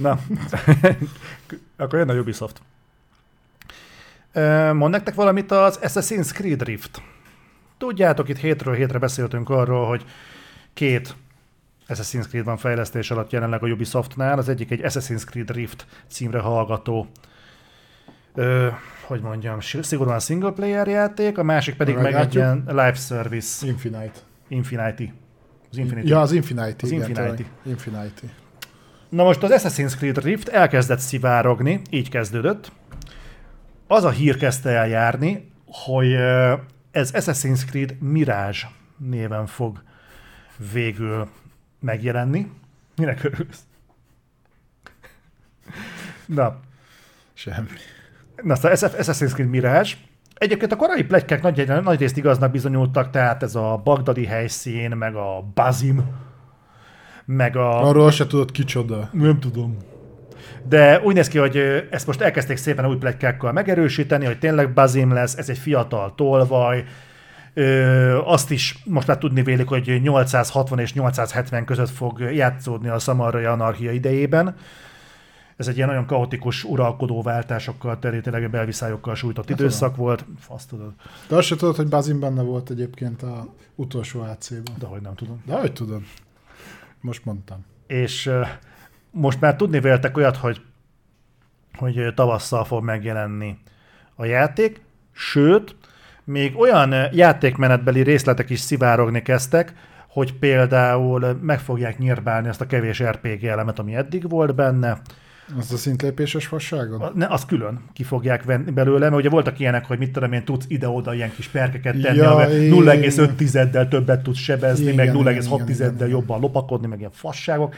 Na, akkor jön a Ubisoft. Mond nektek valamit az Assassin's Creed Rift. Tudjátok, itt hétről hétre beszéltünk arról, hogy két Assassin's Creed van fejlesztés alatt jelenleg a Ubisoftnál. Az egyik egy Assassin's Creed Rift címre hallgató ö, hogy mondjam, szigorúan single player játék, a másik pedig meg egy ilyen live service. Infinite. Infinity. Az Infinity. Ja, az Infinity. Az igen, Infinity. Infinity. Na most az Assassin's Creed Rift elkezdett szivárogni, így kezdődött. Az a hír kezdte el járni, hogy ez Assassin's Creed Mirage néven fog végül megjelenni. Minek örülsz? Na. Semmi. Na, szóval Assassin's Creed Mirage. Egyébként a korai plegykák nagy, nagy részt igaznak bizonyultak, tehát ez a bagdadi helyszín, meg a Bazim, meg a... Arról se tudod kicsoda. Nem tudom. De úgy néz ki, hogy ezt most elkezdték szépen új pletykákkal megerősíteni, hogy tényleg Bazim lesz, ez egy fiatal tolvaj, Ö, azt is most már tudni vélik, hogy 860 és 870 között fog játszódni a Szamarrai anarchia idejében. Ez egy ilyen nagyon kaotikus uralkodó váltásokkal, tényleg belviszályokkal sújtott hát időszak tudom. volt. Azt tudod. De azt se tudod, hogy Bazin benne volt egyébként a utolsó AC-ban. De hogy nem tudom. De hogy tudod. Most mondtam. És most már tudni véltek olyat, hogy, hogy tavasszal fog megjelenni a játék, sőt, még olyan játékmenetbeli részletek is szivárogni kezdtek, hogy például meg fogják nyírbálni azt a kevés RPG elemet, ami eddig volt benne, az a szintlépéses fasságon? Ne, az külön ki fogják venni belőle, mert ugye voltak ilyenek, hogy mit tudom én, tudsz ide-oda ilyen kis perkeket tenni, ja, 0,5-del többet tudsz sebezni, igen, meg 0,6-del jobban lopakodni, meg ilyen fasságok.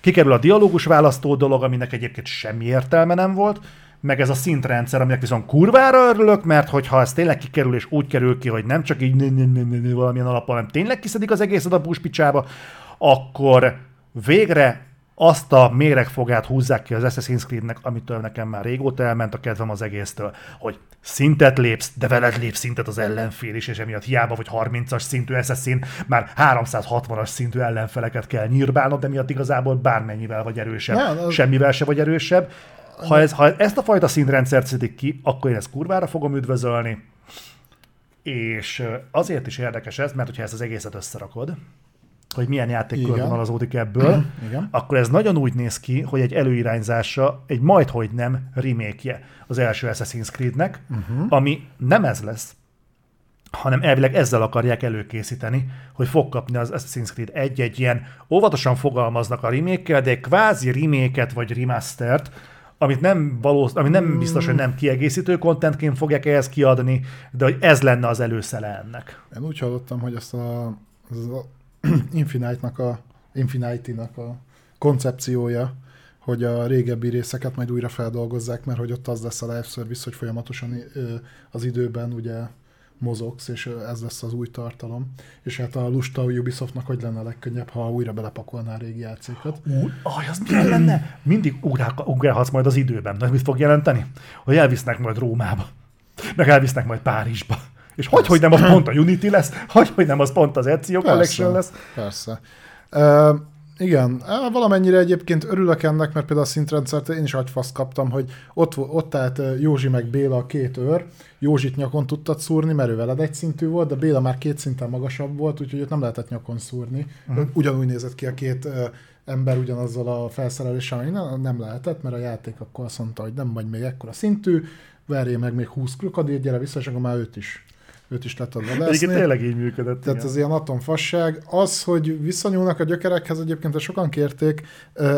Kikerül a dialógus választó dolog, aminek egyébként semmi értelme nem volt, meg ez a szintrendszer, aminek viszont kurvára örülök, mert hogyha ez tényleg kikerül, és úgy kerül ki, hogy nem csak így valamilyen alapon, hanem tényleg kiszedik az egészet a buszpicsába, akkor végre azt a méregfogát húzzák ki az Assassin's Creed-nek, amitől nekem már régóta elment a kedvem az egésztől, hogy szintet lépsz, de veled lép szintet az ellenfél is, és emiatt hiába vagy 30-as szintű Assassin, már 360-as szintű ellenfeleket kell nyírbálnod, de miatt igazából bármennyivel vagy erősebb. Ne, az... Semmivel se vagy erősebb. Ha, ez, ha ezt a fajta szintrendszert szedik ki, akkor én ezt kurvára fogom üdvözölni. És azért is érdekes ez, mert hogyha ezt az egészet összerakod, hogy milyen játékkör vonalazódik ebből, Igen. akkor ez nagyon úgy néz ki, hogy egy előirányzása, egy majdhogy nem remake az első Assassin's Creednek, uh-huh. ami nem ez lesz, hanem elvileg ezzel akarják előkészíteni, hogy fog kapni az Assassin's Creed egy-egy ilyen, óvatosan fogalmaznak a remake de egy kvázi remake vagy remastert, amit nem, valósz, ami nem biztos, hogy nem kiegészítő kontentként fogják ehhez kiadni, de hogy ez lenne az előszele ennek. Én úgy hallottam, hogy ezt a, az a Infinite-nak a, Infinity-nak a koncepciója, hogy a régebbi részeket majd újra feldolgozzák, mert hogy ott az lesz a live service, hogy folyamatosan az időben ugye mozogsz, és ez lesz az új tartalom. És hát a lusta Ubisoftnak hogy lenne a legkönnyebb, ha újra belepakolná a régi játékokat. Aj, az milyen lenne? Mindig ugrálhatsz majd az időben. De mit fog jelenteni? Hogy elvisznek majd Rómába. Meg elvisznek majd Párizsba. És hogy, hogy nem az pont a Unity lesz, hogy, hogy nem az pont az Ezio Collection lesz. Persze. Uh, igen, valamennyire egyébként örülök ennek, mert például a szintrendszert én is agyfaszt kaptam, hogy ott, ott állt Józsi meg Béla a két őr, Józsit nyakon tudtad szúrni, mert ő veled egy szintű volt, de Béla már két szinten magasabb volt, úgyhogy őt nem lehetett nyakon szúrni. Uh-huh. Ugyanúgy nézett ki a két uh, ember ugyanazzal a felszereléssel, nem, nem lehetett, mert a játék akkor azt mondta, hogy nem vagy még ekkora szintű, verjél meg még 20 krokodil, gyere vissza, és akkor már őt is őt is le tudod vadászni. Egyébként tényleg így működött. Tehát igen. az ilyen atomfasság. Az, hogy visszanyúlnak a gyökerekhez, egyébként sokan kérték,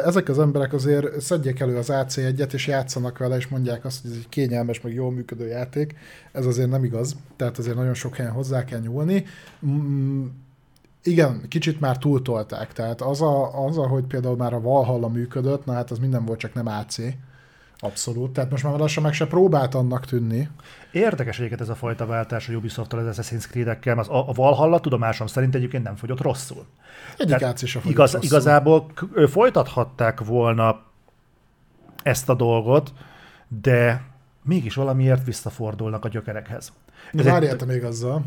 ezek az emberek azért szedjék elő az AC1-et, és játszanak vele, és mondják azt, hogy ez egy kényelmes, meg jól működő játék. Ez azért nem igaz, tehát azért nagyon sok helyen hozzá kell nyúlni. Mm, igen, kicsit már túltolták, tehát az, a, az, ahogy például már a Valhalla működött, na hát az minden volt, csak nem AC. Abszolút, tehát most már lassan meg se próbált annak tűnni. Érdekes egyébként ez a fajta váltás a Ubisoft-tól az Assassin's Creed-ekkel, az a Valhalla tudomásom szerint egyébként nem fogyott rosszul. Egyik át is igaz, rosszul. Igazából folytathatták volna ezt a dolgot, de mégis valamiért visszafordulnak a gyökerekhez. Várjál egy... még azzal.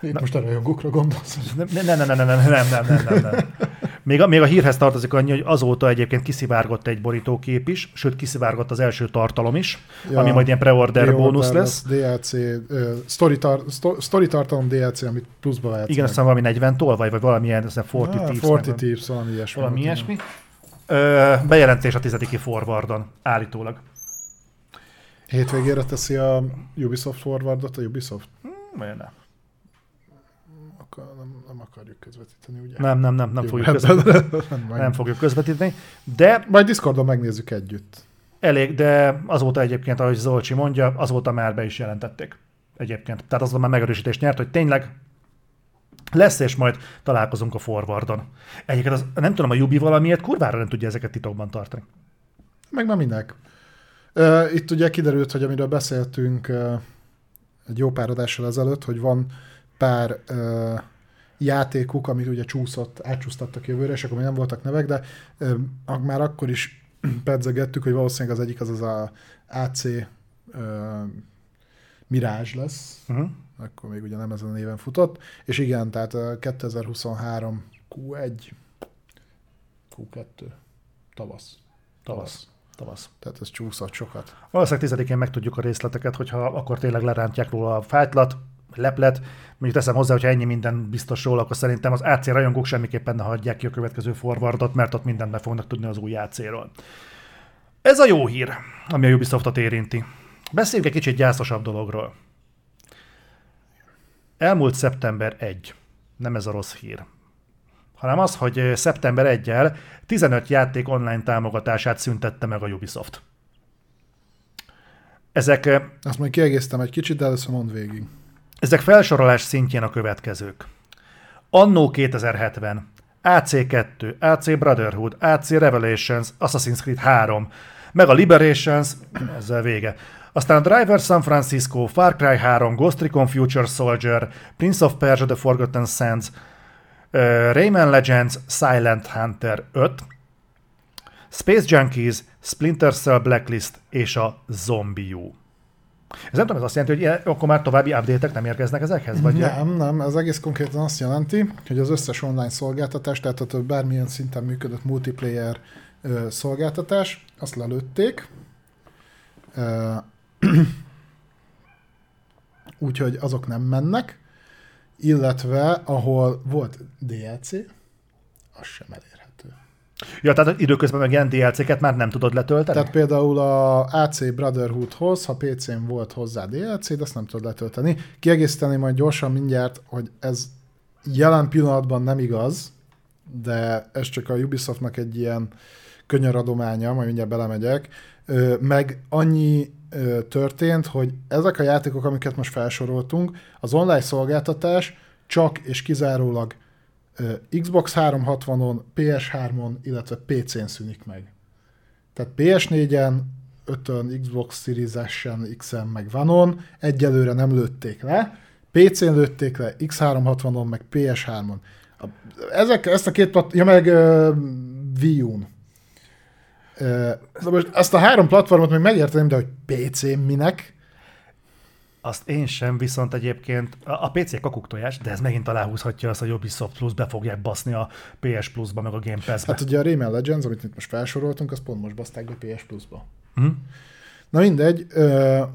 Itt Na, most a rajongókra gondolsz? Nem, nem, nem, nem, nem, nem, nem, nem, nem. Még a, még a hírhez tartozik annyi, hogy azóta egyébként kiszivárgott egy borítókép is, sőt kiszivárgott az első tartalom is, ja, ami majd ilyen preorder, pre bónusz lesz. DLC, uh, story, tar, story tartalom DLC, amit pluszba lehet. Igen, aztán valami 40 tolvaj, vagy valamilyen, ez a 40 ah, Thieves. 40 Thieves, valami ilyesmi. Valami ilyesmi. Ö, bejelentés a tizediki forwardon, állítólag. Hétvégére teszi a Ubisoft forwardot a Ubisoft? Hmm, miért nem? Nem, nem akarjuk közvetíteni, ugye? Nem, nem, nem, nem fogjuk közvetíteni. nem fogjuk közvetíteni, de... Majd Discordon megnézzük együtt. Elég, de azóta egyébként, ahogy Zolcsi mondja, azóta már be is jelentették. Egyébként. Tehát azóta már megerősítést nyert, hogy tényleg lesz, és majd találkozunk a forwardon. Egyébként az, nem tudom, a Jubi valamiért kurvára nem tudja ezeket titokban tartani. Meg nem minek. Uh, itt ugye kiderült, hogy amiről beszéltünk uh, egy jó pár adással ezelőtt, hogy van pár uh, játékuk, amit ugye csúszott, átcsúsztattak jövőre, és akkor még nem voltak nevek, de uh, már akkor is pedzegettük, hogy valószínűleg az egyik az az a AC uh, Mirage lesz, uh-huh. akkor még ugye nem ezen a néven futott, és igen, tehát 2023 Q1, Q2, tavasz. Tavasz. Tavasz. Tehát ez csúszott sokat. Valószínűleg tizedikén megtudjuk a részleteket, hogyha akkor tényleg lerántják róla a fájtlat, leplet. Mondjuk teszem hozzá, hogyha ennyi minden biztos róla, akkor szerintem az AC rajongók semmiképpen ne hagyják ki a következő forwardot, mert ott mindent be fognak tudni az új AC-ról. Ez a jó hír, ami a Ubisoftot érinti. Beszéljünk egy kicsit gyászosabb dologról. Elmúlt szeptember 1. Nem ez a rossz hír. Hanem az, hogy szeptember 1-el 15 játék online támogatását szüntette meg a Ubisoft. Ezek... Azt majd kiegészítem egy kicsit, de először mond végig. Ezek felsorolás szintjén a következők. Annó 2070, AC2, AC Brotherhood, AC Revelations, Assassin's Creed 3, meg a Liberations, ezzel vége. Aztán Driver San Francisco, Far Cry 3, Ghost Recon Future Soldier, Prince of Persia The Forgotten Sands, Rayman Legends, Silent Hunter 5, Space Junkies, Splinter Cell Blacklist és a Zombie U. Ez nem tudom, ez azt jelenti, hogy akkor már további update nem érkeznek ezekhez? Vagy nem, nem, ez egész konkrétan azt jelenti, hogy az összes online szolgáltatás, tehát a bármilyen szinten működött multiplayer ö, szolgáltatás, azt lelőtték. Úgyhogy azok nem mennek, illetve ahol volt DLC, az sem elérhető. Ja, tehát időközben meg ilyen DLC-ket már nem tudod letölteni? Tehát például a AC Brotherhoodhoz, ha PC-n volt hozzá DLC, de azt nem tudod letölteni. Kiegészíteni majd gyorsan mindjárt, hogy ez jelen pillanatban nem igaz, de ez csak a Ubisoftnak egy ilyen könyöradománya, majd mindjárt belemegyek, meg annyi történt, hogy ezek a játékok, amiket most felsoroltunk, az online szolgáltatás csak és kizárólag Xbox 360-on, PS3-on, illetve PC-n szűnik meg. Tehát PS4-en, 5-ön, Xbox Series S-en, X-en, meg One-on egyelőre nem lőtték le, PC-n lőtték le, X360-on, meg PS3-on. Ezek, ezt a két plat, ja meg uh, Wii U-n. Uh, most ezt a három platformot még megérteném, de hogy PC minek, azt én sem, viszont egyébként a, PC kakuktojás, de ez megint aláhúzhatja azt, hogy Ubisoft Plus be fogják baszni a PS Plus-ba, meg a Game Pass-be. Hát ugye a Rayman Legends, amit itt most felsoroltunk, azt pont most baszták be PS Plus-ba. Mm. Na mindegy,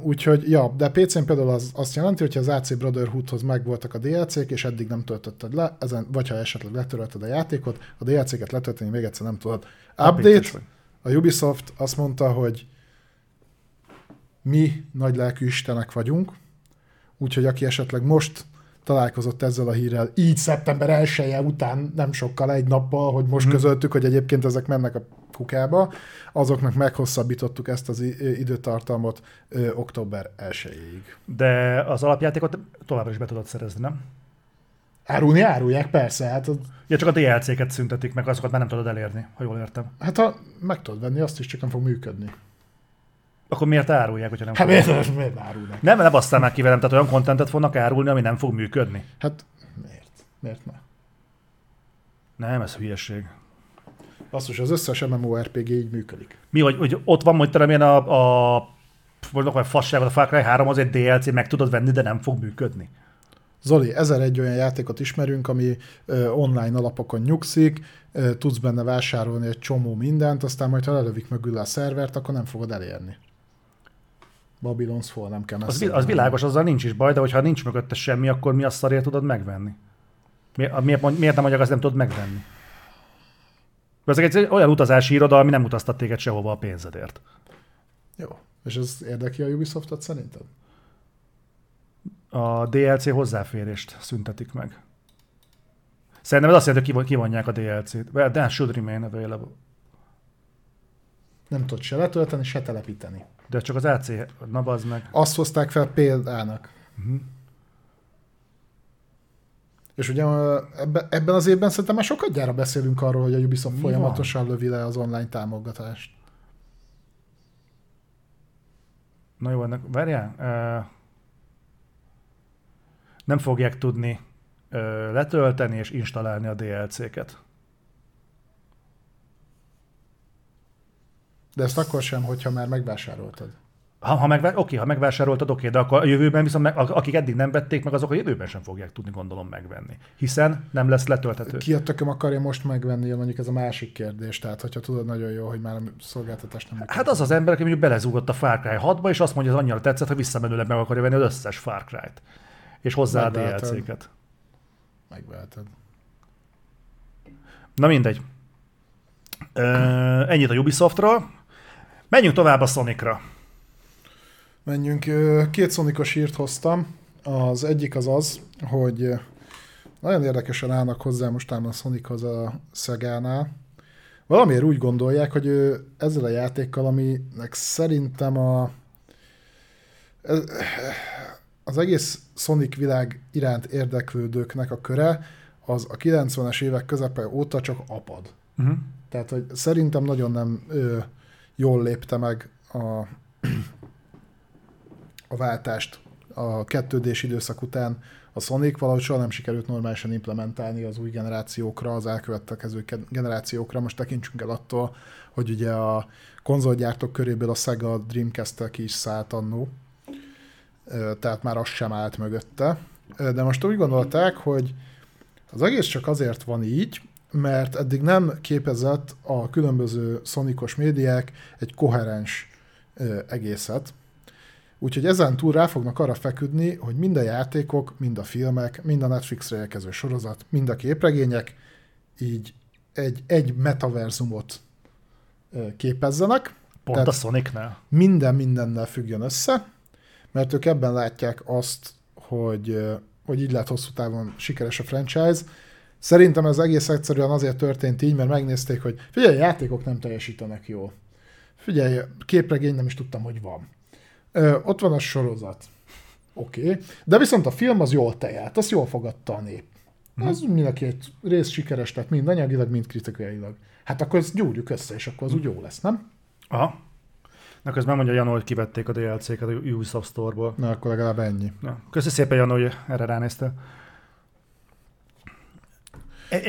úgyhogy, ja, de PC-n például az azt jelenti, hogy az AC Brotherhoodhoz megvoltak a DLC-k, és eddig nem töltötted le, ezen, vagy ha esetleg letörölted a játékot, a DLC-ket letölteni még egyszer nem tudod. Update, a Ubisoft azt mondta, hogy mi nagy lelkű istenek vagyunk, úgyhogy aki esetleg most találkozott ezzel a hírrel, így szeptember 1 -e után nem sokkal, egy nappal, hogy most hmm. közöltük, hogy egyébként ezek mennek a kukába, azoknak meghosszabbítottuk ezt az időtartamot ö, október 1-ig. De az alapjátékot továbbra is be tudod szerezni, nem? Árulni árulják, persze. Hát. Ja, csak a DLC-ket szüntetik meg, azokat már nem tudod elérni, ha jól értem. Hát ha meg tudod venni, azt is csak nem fog működni. Akkor miért árulják, hogyha nem Hát miért, miért árulnak? Nem, ne basszál már ki velem, tehát olyan kontentet fognak árulni, ami nem fog működni. Hát miért? Miért ne? Nem, ez hülyeség. Basszus, az összes MMORPG így működik. Mi, hogy, hogy ott van, hogy talán a, a mondok, hogy fasságot, a Far Cry 3 az egy DLC, meg tudod venni, de nem fog működni. Zoli, ezer egy olyan játékot ismerünk, ami ö, online alapokon nyugszik, ö, tudsz benne vásárolni egy csomó mindent, aztán majd ha lelövik mögül a szervert, akkor nem fogod elérni. Babylon's Fall nem kell Az, az világos, azzal nincs is baj, de hogyha nincs mögötte semmi, akkor mi a szarért tudod megvenni? Miért, miért, miért nem mondják, azt nem tudod megvenni? Ezek egy olyan utazási iroda, ami nem utaztat téged sehova a pénzedért. Jó. És ez érdekli a Ubisoftot szerinted? A DLC hozzáférést szüntetik meg. Szerintem ez azt jelenti, hogy kivonják a DLC-t. Well, that should remain available. Nem tudod se letölteni, se telepíteni. De csak az AC, na meg. Azt hozták fel példának. Uh-huh. És ugye ebbe, ebben az évben szerintem már sokat gyára beszélünk arról, hogy a Ubisoft Mi folyamatosan van? lövi le az online támogatást. Na jó, ennek, várjál. Uh, nem fogják tudni uh, letölteni és installálni a DLC-ket. De ezt akkor sem, hogyha már megvásároltad. Ha, ha, megvá- oké, ha megvásároltad, oké, de akkor a jövőben viszont meg, akik eddig nem vették meg, azok a jövőben sem fogják tudni gondolom megvenni. Hiszen nem lesz letölthető. Ki a tököm akarja most megvenni, mondjuk ez a másik kérdés. Tehát, hogyha tudod nagyon jó, hogy már a szolgáltatást nem Hát az az ember, aki mondjuk belezúgott a Far Cry 6-ba, és azt mondja, hogy az annyira tetszett, hogy visszamenőleg meg akarja venni az összes Far Cry-t. És hozzá a DLC-ket. Megveheted. Na mindegy. Ö, ennyit a Ubisoftról. Menjünk tovább a Sonicra. Menjünk. Két Sonicos írt hoztam. Az egyik az az, hogy nagyon érdekesen állnak hozzá mostán a Sonichoz a Szegánál. Valamiért úgy gondolják, hogy ő ezzel a játékkal, aminek szerintem a az egész Sonic világ iránt érdeklődőknek a köre, az a 90-es évek közepe óta csak apad. Uh-huh. Tehát, hogy szerintem nagyon nem ö, jól lépte meg a, a váltást a 2 d időszak után a Sonic valahogy soha nem sikerült normálisan implementálni az új generációkra, az elkövetkező generációkra. Most tekintsünk el attól, hogy ugye a konzolgyártók köréből a Sega Dreamcast-tel ki is szállt annó, tehát már az sem állt mögötte. De most úgy gondolták, hogy az egész csak azért van így, mert eddig nem képezett a különböző szonikos médiák egy koherens egészet. Úgyhogy ezen túl rá fognak arra feküdni, hogy mind a játékok, mind a filmek, mind a Netflixre érkező sorozat, mind a képregények így egy, egy metaverzumot képezzenek. Pont Tehát a Sonicnál. Minden mindennel függjön össze, mert ők ebben látják azt, hogy, hogy így lehet hosszú távon sikeres a franchise, Szerintem ez egész egyszerűen azért történt így, mert megnézték, hogy figyelj, játékok nem teljesítenek jól. Figyelj, képregény nem is tudtam, hogy van. Ö, ott van a sorozat. Oké. Okay. De viszont a film az jól tejált, azt jól fogadta a nép. Az mind a két rész sikeres lett, mind anyagilag, mind kritikailag. Hát akkor ezt gyúrjuk össze, és akkor az úgy jó lesz, nem? Aha. Na közben mondja Janó, hogy kivették a DLC-ket a Ubisoft Store-ból. Na akkor legalább ennyi. Na, köszi szépen Janó, hogy erre ránéztél.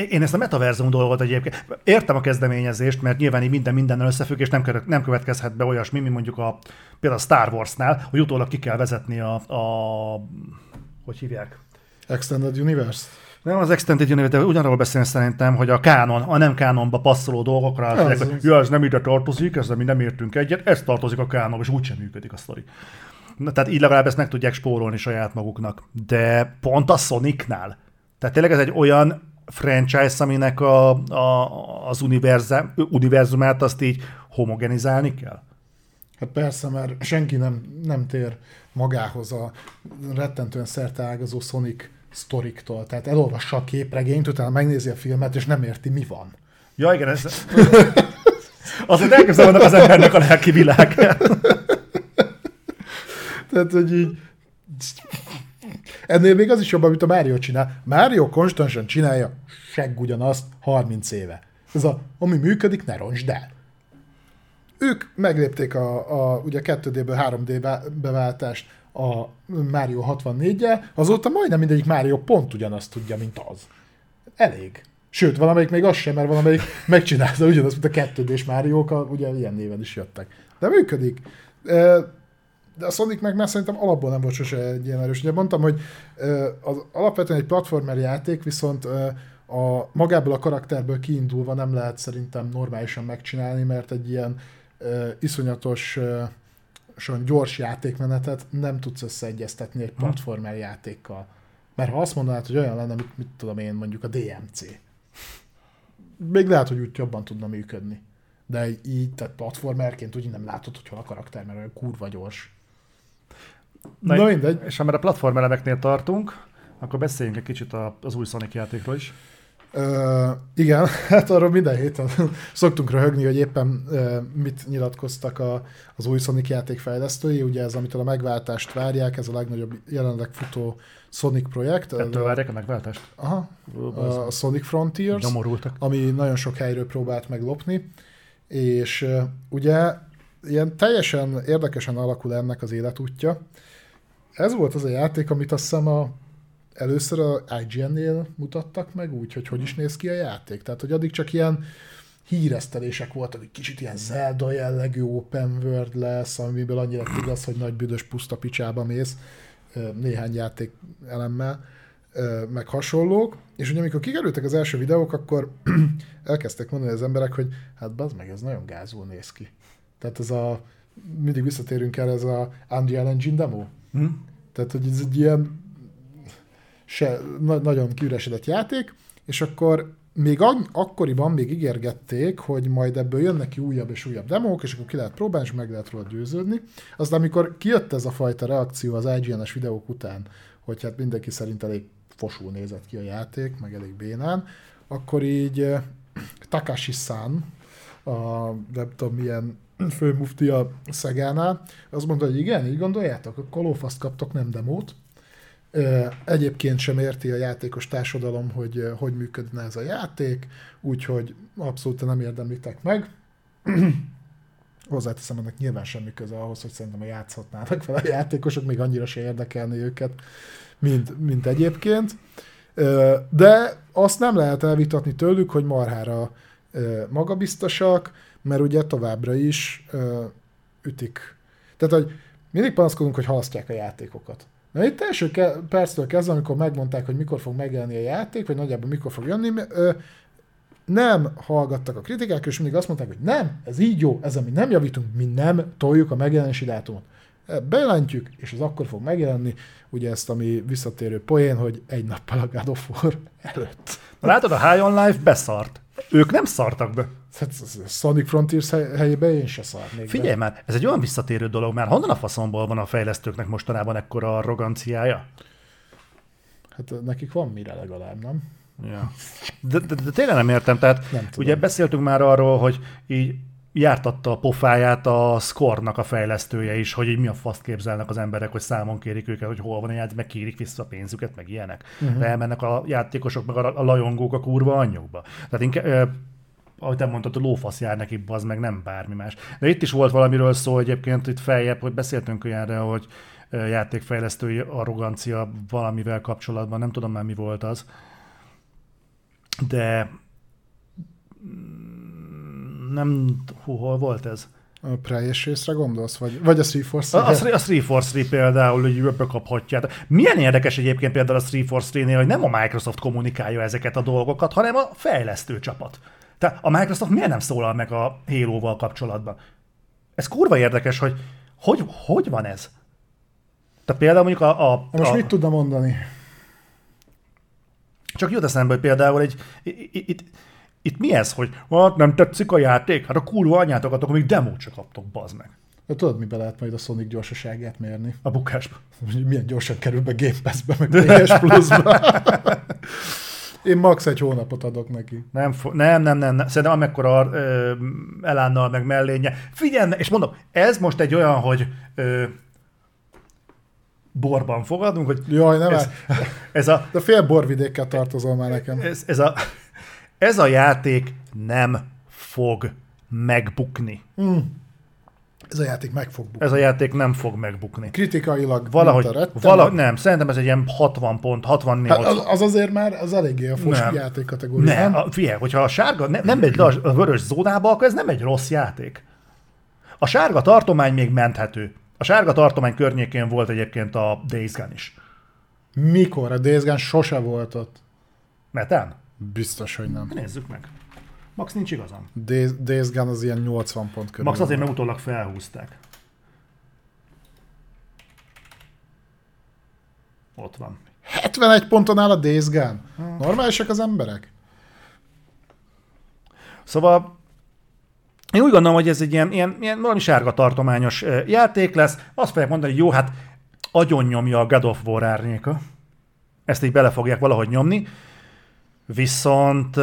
Én ezt a metaverzum dolgot egyébként értem a kezdeményezést, mert nyilván így minden minden összefügg, és nem, nem következhet be olyasmi, mint mondjuk a, például a Star Wars-nál, hogy utólag ki kell vezetni a, a hogy hívják? Extended Universe? Nem az Extended Universe, de ugyanarról beszélni szerintem, hogy a kánon, a nem kánonba passzoló dolgokra, ez, mondják, hogy ja, ez nem ide tartozik, ezzel mi nem értünk egyet, ez tartozik a kánonba, és úgysem működik a sztori. Na, tehát így legalább ezt meg tudják spórolni saját maguknak. De pont a Sonicnál. Tehát tényleg ez egy olyan franchise, aminek a, a, az univerzum, univerzumát azt így homogenizálni kell? Hát persze, mert senki nem, nem tér magához a rettentően szerteágazó Sonic sztoriktól. Tehát elolvassa a képregényt, utána megnézi a filmet, és nem érti, mi van. Ja, igen, ez... Azért elképzelem az embernek a lelki világ. Tehát, hogy így Ennél még az is jobb, amit a Mario csinál. Mario konstantan csinálja segg ugyanazt 30 éve. Ez a, ami működik, ne roncsd el. Ők meglépték a, a ugye 2D-ből 3D beváltást a Mario 64-jel, azóta majdnem mindegyik Mario pont ugyanazt tudja, mint az. Elég. Sőt, valamelyik még az sem, mert valamelyik megcsinálta ugyanazt, mint a 2D-s Mario-k, ugye ilyen néven is jöttek. De működik. De a Sonic meg már szerintem alapból nem volt sose egy ilyen erős. Ugye mondtam, hogy az alapvetően egy platformer játék, viszont a, magából a karakterből kiindulva nem lehet szerintem normálisan megcsinálni, mert egy ilyen iszonyatos gyors játékmenetet nem tudsz összeegyeztetni egy hm. platformer játékkal. Mert ha azt mondanád, hogy olyan lenne, mit, mit tudom én, mondjuk a DMC, még lehet, hogy úgy jobban tudna működni. De így, tehát platformerként úgy nem látod, hogy hol a karakter, mert olyan kurva gyors. Na, Na mindegy. És ha már a platformelemeknél tartunk, akkor beszéljünk egy kicsit az új Sonic játékról is. Uh, igen, hát arról minden héten szoktunk röhögni, hogy éppen uh, mit nyilatkoztak a, az új Sonic játék fejlesztői, ugye ez, amitől a megváltást várják, ez a legnagyobb jelenleg futó Sonic projekt. Ettől várják a megváltást? Aha, a Sonic Frontiers, Nyomorultak. ami nagyon sok helyről próbált meglopni, és uh, ugye ilyen teljesen érdekesen alakul ennek az életútja. Ez volt az a játék, amit azt hiszem a először a IGN-nél mutattak meg úgy, hogy hogy is néz ki a játék. Tehát, hogy addig csak ilyen híresztelések voltak, hogy kicsit ilyen Zelda jellegű open world lesz, amiből annyira igaz, hogy nagy büdös puszta picsába mész néhány játék elemmel, meg hasonlók. És ugye amikor kikerültek az első videók, akkor elkezdtek mondani az emberek, hogy hát bazd meg, ez nagyon gázul néz ki. Tehát ez a, mindig visszatérünk el, ez a Unreal Engine demo. Hm? Tehát, hogy ez egy ilyen se, na, nagyon kiüresedett játék, és akkor még an, akkoriban még ígérgették, hogy majd ebből jönnek ki újabb és újabb demók, és akkor ki lehet próbálni, és meg lehet róla győződni. Aztán amikor kijött ez a fajta reakció az IGN-es videók után, hogy hát mindenki szerint elég fosul nézett ki a játék, meg elég bénán, akkor így eh, Takashi-san, a nem tudom milyen főmufti a Szegánál, azt mondta, hogy igen, így gondoljátok, akkor lófaszt kaptok, nem demót, Egyébként sem érti a játékos társadalom, hogy hogy működne ez a játék, úgyhogy abszolút nem érdemlitek meg. Hozzáteszem, ennek nyilván semmi köze ahhoz, hogy szerintem a játszhatnának fel a játékosok, még annyira se érdekelni őket, mint, mint egyébként. De azt nem lehet elvitatni tőlük, hogy marhára magabiztosak, mert ugye továbbra is ütik. Tehát, hogy mindig panaszkodunk, hogy halasztják a játékokat. Na itt első ke- perctől kezdve, amikor megmondták, hogy mikor fog megjelenni a játék, vagy nagyjából mikor fog jönni, ö, nem hallgattak a kritikák, és mindig azt mondták, hogy nem, ez így jó, ez ami nem javítunk, mi nem toljuk a megjelenési dátumot. Bejelentjük, és az akkor fog megjelenni, ugye ezt, ami visszatérő poén, hogy egy nappal a God of War előtt. Látod, a High on Life beszart. Ők nem szartak be. Hát, Sonic Frontiers helyében én se szarnék Figyelj be. már, ez egy olyan visszatérő dolog, mert honnan a faszomból van a fejlesztőknek mostanában ekkora arroganciája? Hát nekik van mire legalább, nem? Ja. De, de, de tényleg nem értem, tehát nem ugye beszéltünk már arról, hogy így jártatta a pofáját a Score-nak a fejlesztője is, hogy így mi a faszt képzelnek az emberek, hogy számon kérik őket, hogy hol van a játék, meg kérik vissza a pénzüket, meg ilyenek. Uh-huh. De elmennek a játékosok, meg a, a lajongók a kurva anyjukba. Tehát inkább, ahogy te mondtad, a lófasz jár nekik, az meg nem bármi más. De itt is volt valamiről szó egyébként, itt feljebb, hogy beszéltünk olyanra, hogy játékfejlesztői arrogancia valamivel kapcsolatban, nem tudom már mi volt az. De nem, hú, hol volt ez? A Preyes részre gondolsz? Vagy, vagy a 343? A, a, a 343 például, hogy bekaphatják. Milyen érdekes egyébként például a 343-nél, hogy nem a Microsoft kommunikálja ezeket a dolgokat, hanem a fejlesztő csapat. Tehát a Microsoft miért nem szólal meg a Halo-val kapcsolatban? Ez kurva érdekes, hogy hogy, hogy van ez? Tehát például mondjuk a... a Most a, mit tudna mondani? Csak jut eszembe, hogy például egy, itt, itt mi ez, hogy hát nem tetszik a játék? Hát a kurva anyátokat, akkor még demót csak kaptok, bazd meg. De tudod, mibe lehet majd a Sonic gyorsaságát mérni? A bukásba. Milyen gyorsan kerül be Game Pass-be, meg PS Plus-ba. Én max. egy hónapot adok neki. Nem, nem, nem, nem, nem. Szerintem amekkora ö, elánnal meg mellénye. Figyelj, és mondom, ez most egy olyan, hogy ö, borban fogadunk, hogy... Jaj, nem ez, ez a... De fél borvidékkel tartozol már nekem. Ez, ez, a, ez a játék nem fog megbukni. Mm. Ez a játék meg fog bukni. Ez a játék nem fog megbukni. Kritikailag valahogy, valahogy nem, szerintem ez egy ilyen 60 pont, 68. Hát az, az azért már az eléggé a fos játék kategória. Nem, nem? figyelj, hogyha a sárga ne, nem megy le a vörös zónába, akkor ez nem egy rossz játék. A sárga tartomány még menthető. A sárga tartomány környékén volt egyébként a Days Gone is. Mikor? A Days Gone sose volt ott. Netán? Biztos, hogy nem. Nézzük meg. Max nincs igazam. Days, Days Gone az ilyen 80 pont körül. Max azért, mert utólag felhúzták. Ott van. 71 ponton áll a Days Gone. Normálisak az emberek? Szóval én úgy gondolom, hogy ez egy ilyen, ilyen, ilyen valami sárga tartományos játék lesz. Azt fogják mondani, hogy jó, hát agyon nyomja a God of War árnyéka. Ezt így bele fogják valahogy nyomni. Viszont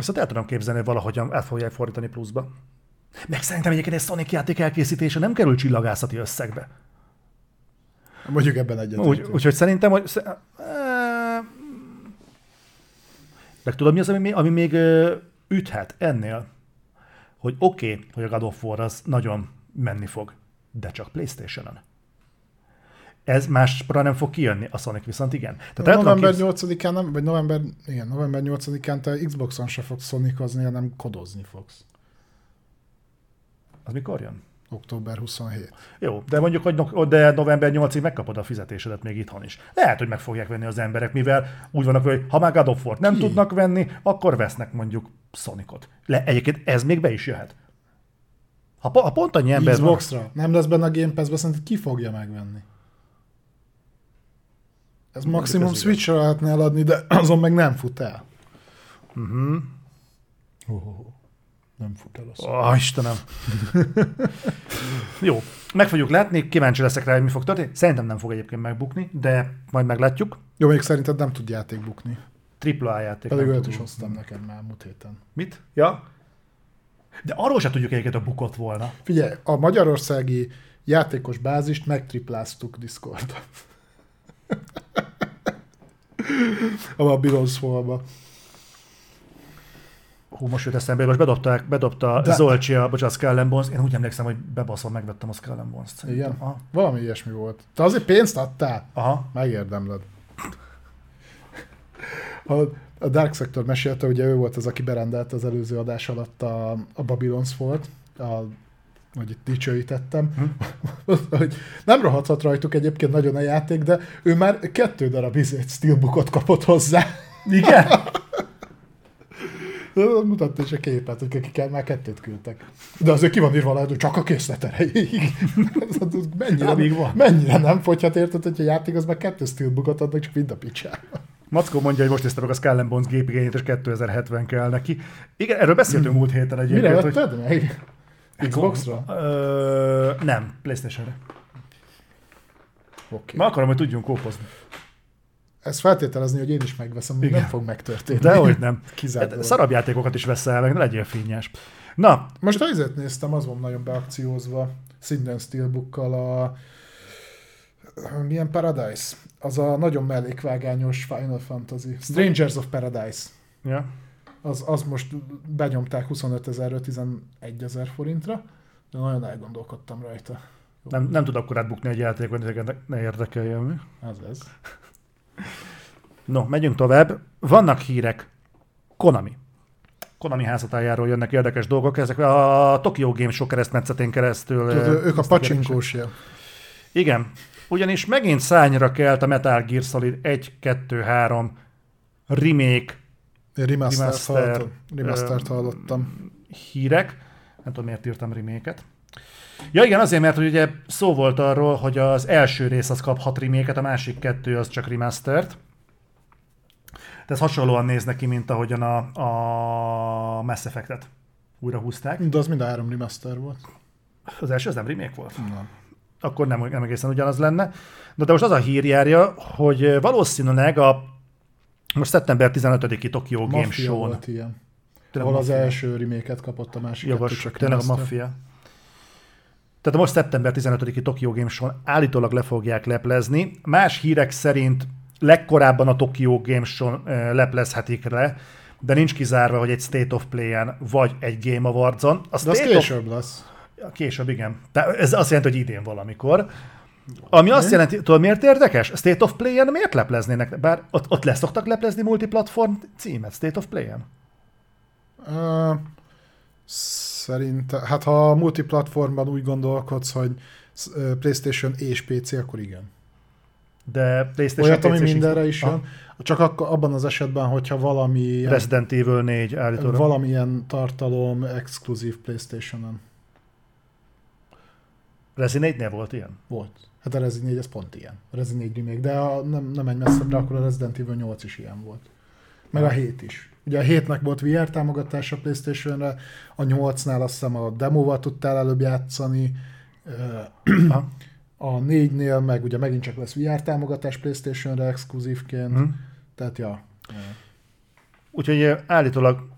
viszont el tudom képzelni, hogy valahogyan el fogják fordítani pluszba. Meg szerintem egyébként egy Sonic játék elkészítése nem kerül csillagászati összegbe. Mondjuk ebben egyet. Úgy, úgyhogy szerintem, hogy... Meg tudod, mi az, ami, ami még üthet ennél? Hogy oké, okay, hogy a God of War az nagyon menni fog, de csak Playstation-on. Ez máspra nem fog kijönni, a Sonic viszont igen. Tehát november képz... 8-án, nem, vagy november, igen, november 8-án te Xboxon se fogsz Sonicozni, hanem kodozni fogsz. Az mikor jön? október 27. Jó, de mondjuk, hogy no- de november 8-ig megkapod a fizetésedet még itthon is. Lehet, hogy meg fogják venni az emberek, mivel úgy vannak, hogy ha már God of War nem Ki? tudnak venni, akkor vesznek mondjuk Sonicot. Le, egyébként ez még be is jöhet. Ha, ha pont annyi ember Xbox-ra. Van... Nem lesz benne a Game Pass-be, ki fogja megvenni? Ez maximum Switch-ra lehetne eladni, de azon meg nem fut el. Uh-huh. Oh nem fut el a szó. Oh, Istenem. Jó, meg fogjuk látni, kíváncsi leszek rá, hogy mi fog történni. Szerintem nem fog egyébként megbukni, de majd meglátjuk. Jó, még szerinted nem tud játék bukni. Tripla A játék. Pedig olyat is hoztam neked már múlt héten. Mit? Ja? De arról sem tudjuk egyébként, a bukott volna. Figyelj, a magyarországi játékos bázist megtripláztuk Discordon. A Babylon szóba hú, most jött eszembe, most bedobták, bedobta De... Zolcsi a, bocsánat, Skull Bones, én úgy emlékszem, hogy bebaszom, megvettem a Skull Bones-t. Igen? Aha. Valami ilyesmi volt. Te azért pénzt adtál? Aha. Megérdemled. A, a Dark Sector mesélte, ugye ő volt az, aki berendelt az előző adás alatt a, a Babylon's Fall-t, a hogy itt dicsőítettem, hm. hogy nem rohadhat rajtuk egyébként nagyon a játék, de ő már kettő darab izét steelbookot kapott hozzá. Igen? Mutatta is a képet, hogy akikkel már kettőt küldtek. De azért ki van írva lehet, hogy csak a készlet erejéig. mennyire, nem, van. mennyire nem fogyhat érted, hogy a játék az már kettő steelbookot adnak, csak mind a picsába. Mackó mondja, hogy most nézte meg a Skull Bones gépigényét, és 2070 kell neki. Igen, erről beszéltünk múlt héten egyébként. Mire hogy... meg? Xbox-ra? Ö, nem, Playstation-re. Okay. Ma akarom, hogy tudjunk kópozni ezt feltételezni, hogy én is megveszem, hogy nem fog megtörténni. De hogy nem. Hát, szarabb játékokat is veszel meg, ne legyél fényes. Na. Most azért néztem, az van nagyon beakciózva, Sinden Steelbookkal a milyen Paradise? Az a nagyon mellékvágányos Final Fantasy. Strangers of Paradise. Ja. Az, az most benyomták 25 ezerről 11 ezer forintra, de nagyon elgondolkodtam rajta. Nem, nem tud akkor átbukni egy játékot, hogy ne érdekeljen mi. Az ez. No, megyünk tovább. Vannak hírek. Konami. Konami házatájáról jönnek érdekes dolgok. Ezek a Tokyo Game Show keresztmetszetén keresztül. Tudod, ők a pacsinkósja. Igen. Ugyanis megint szányra kelt a Metal Gear Solid 1, 2, 3 remake, remaster, remaster, remaster hallottam. Hírek. Nem tudom, miért írtam remake-et. Ja igen, azért, mert hogy ugye szó volt arról, hogy az első rész az kap hat remake a másik kettő az csak remastert. De ez hasonlóan néz neki, mint ahogyan a, a Mass Effect-et újra húzták. De az mind a három remaster volt. Az első az nem remake volt? Nem. Akkor nem, nem egészen ugyanaz lenne. De, de most az a hír járja, hogy valószínűleg a most szeptember 15-i Tokyo Game Show-n. volt ilyen. Ahol az első remake kapott, a másik Jogos, csak tényleg a Mafia. Tehát most szeptember 15-i Tokyo Game Show-n állítólag le fogják leplezni. Más hírek szerint legkorábban a Tokyo Game Show-n leplezhetik le, de nincs kizárva, hogy egy State of Play-en vagy egy Game Awards-on. A de az később of... lesz. Később, igen. Tehát ez azt jelenti, hogy idén valamikor. Ami azt jelenti, tudod miért érdekes? State of Play-en miért lepleznének? Bár ott, ott leszoktak leplezni multiplatform címet State of Play-en? Uh, Szerint, hát ha multiplatformban úgy gondolkodsz, hogy PlayStation és PC, akkor igen. De PlayStation Olyat, ami mindenre is jön. Csak akkor, abban az esetben, hogyha valami... Resident Evil 4 állítólag. Valamilyen tartalom exkluzív PlayStation-on. Resident 4-nél volt ilyen? Volt. Hát a Resident 4 ez pont ilyen. A Resident 4 remake, de a, nem, nem menj messzebbre, akkor a Resident Evil 8 is ilyen volt. Meg a 7 is. Ugye a 7-nek volt VR támogatása PlayStation-re, a 8-nál azt hiszem a demóval tudtál előbb játszani, a 4-nél meg ugye megint csak lesz VR támogatás PlayStation-re exkluzívként, hmm. tehát ja. Úgyhogy állítólag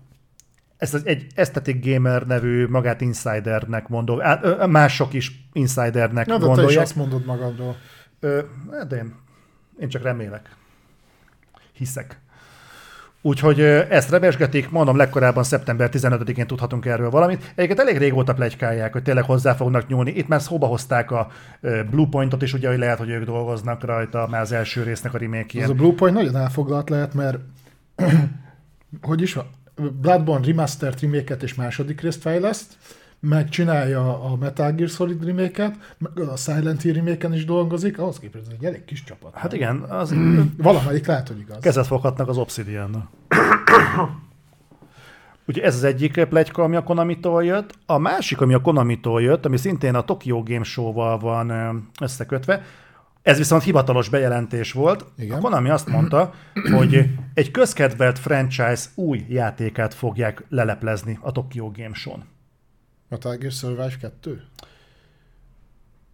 ezt az egy Aesthetic Gamer nevű magát insidernek mondom, mások is insidernek Na, de gondolják. te is azt mondod magadról. Ö, hát de én, én csak remélek. Hiszek. Úgyhogy ezt rebesgetik, mondom, legkorábban szeptember 15-én tudhatunk erről valamit. Egyébként elég régóta plegykálják, hogy tényleg hozzá fognak nyúlni. Itt már szóba hozták a Bluepointot is, ugye, hogy lehet, hogy ők dolgoznak rajta már az első résznek a remake Ez a Bluepoint nagyon elfoglalt lehet, mert hogy is van? Bloodborne Remastered remake és második részt fejleszt, megcsinálja a Metal Gear Solid remake meg a Silent Hill remake is dolgozik, ahhoz képest egy elég kis csapat. Hát igen. Az... Valamelyik lehet, hogy igaz. Kezet foghatnak az obsidian Ugye ez az egyik plegyka, ami a konami jött. A másik, ami a konami jött, ami szintén a Tokyo Game Show-val van összekötve, ez viszont hivatalos bejelentés volt. Igen. A Konami azt mondta, hogy egy közkedvelt franchise új játékát fogják leleplezni a Tokyo Game Show-n. Metal Gear Survive 2?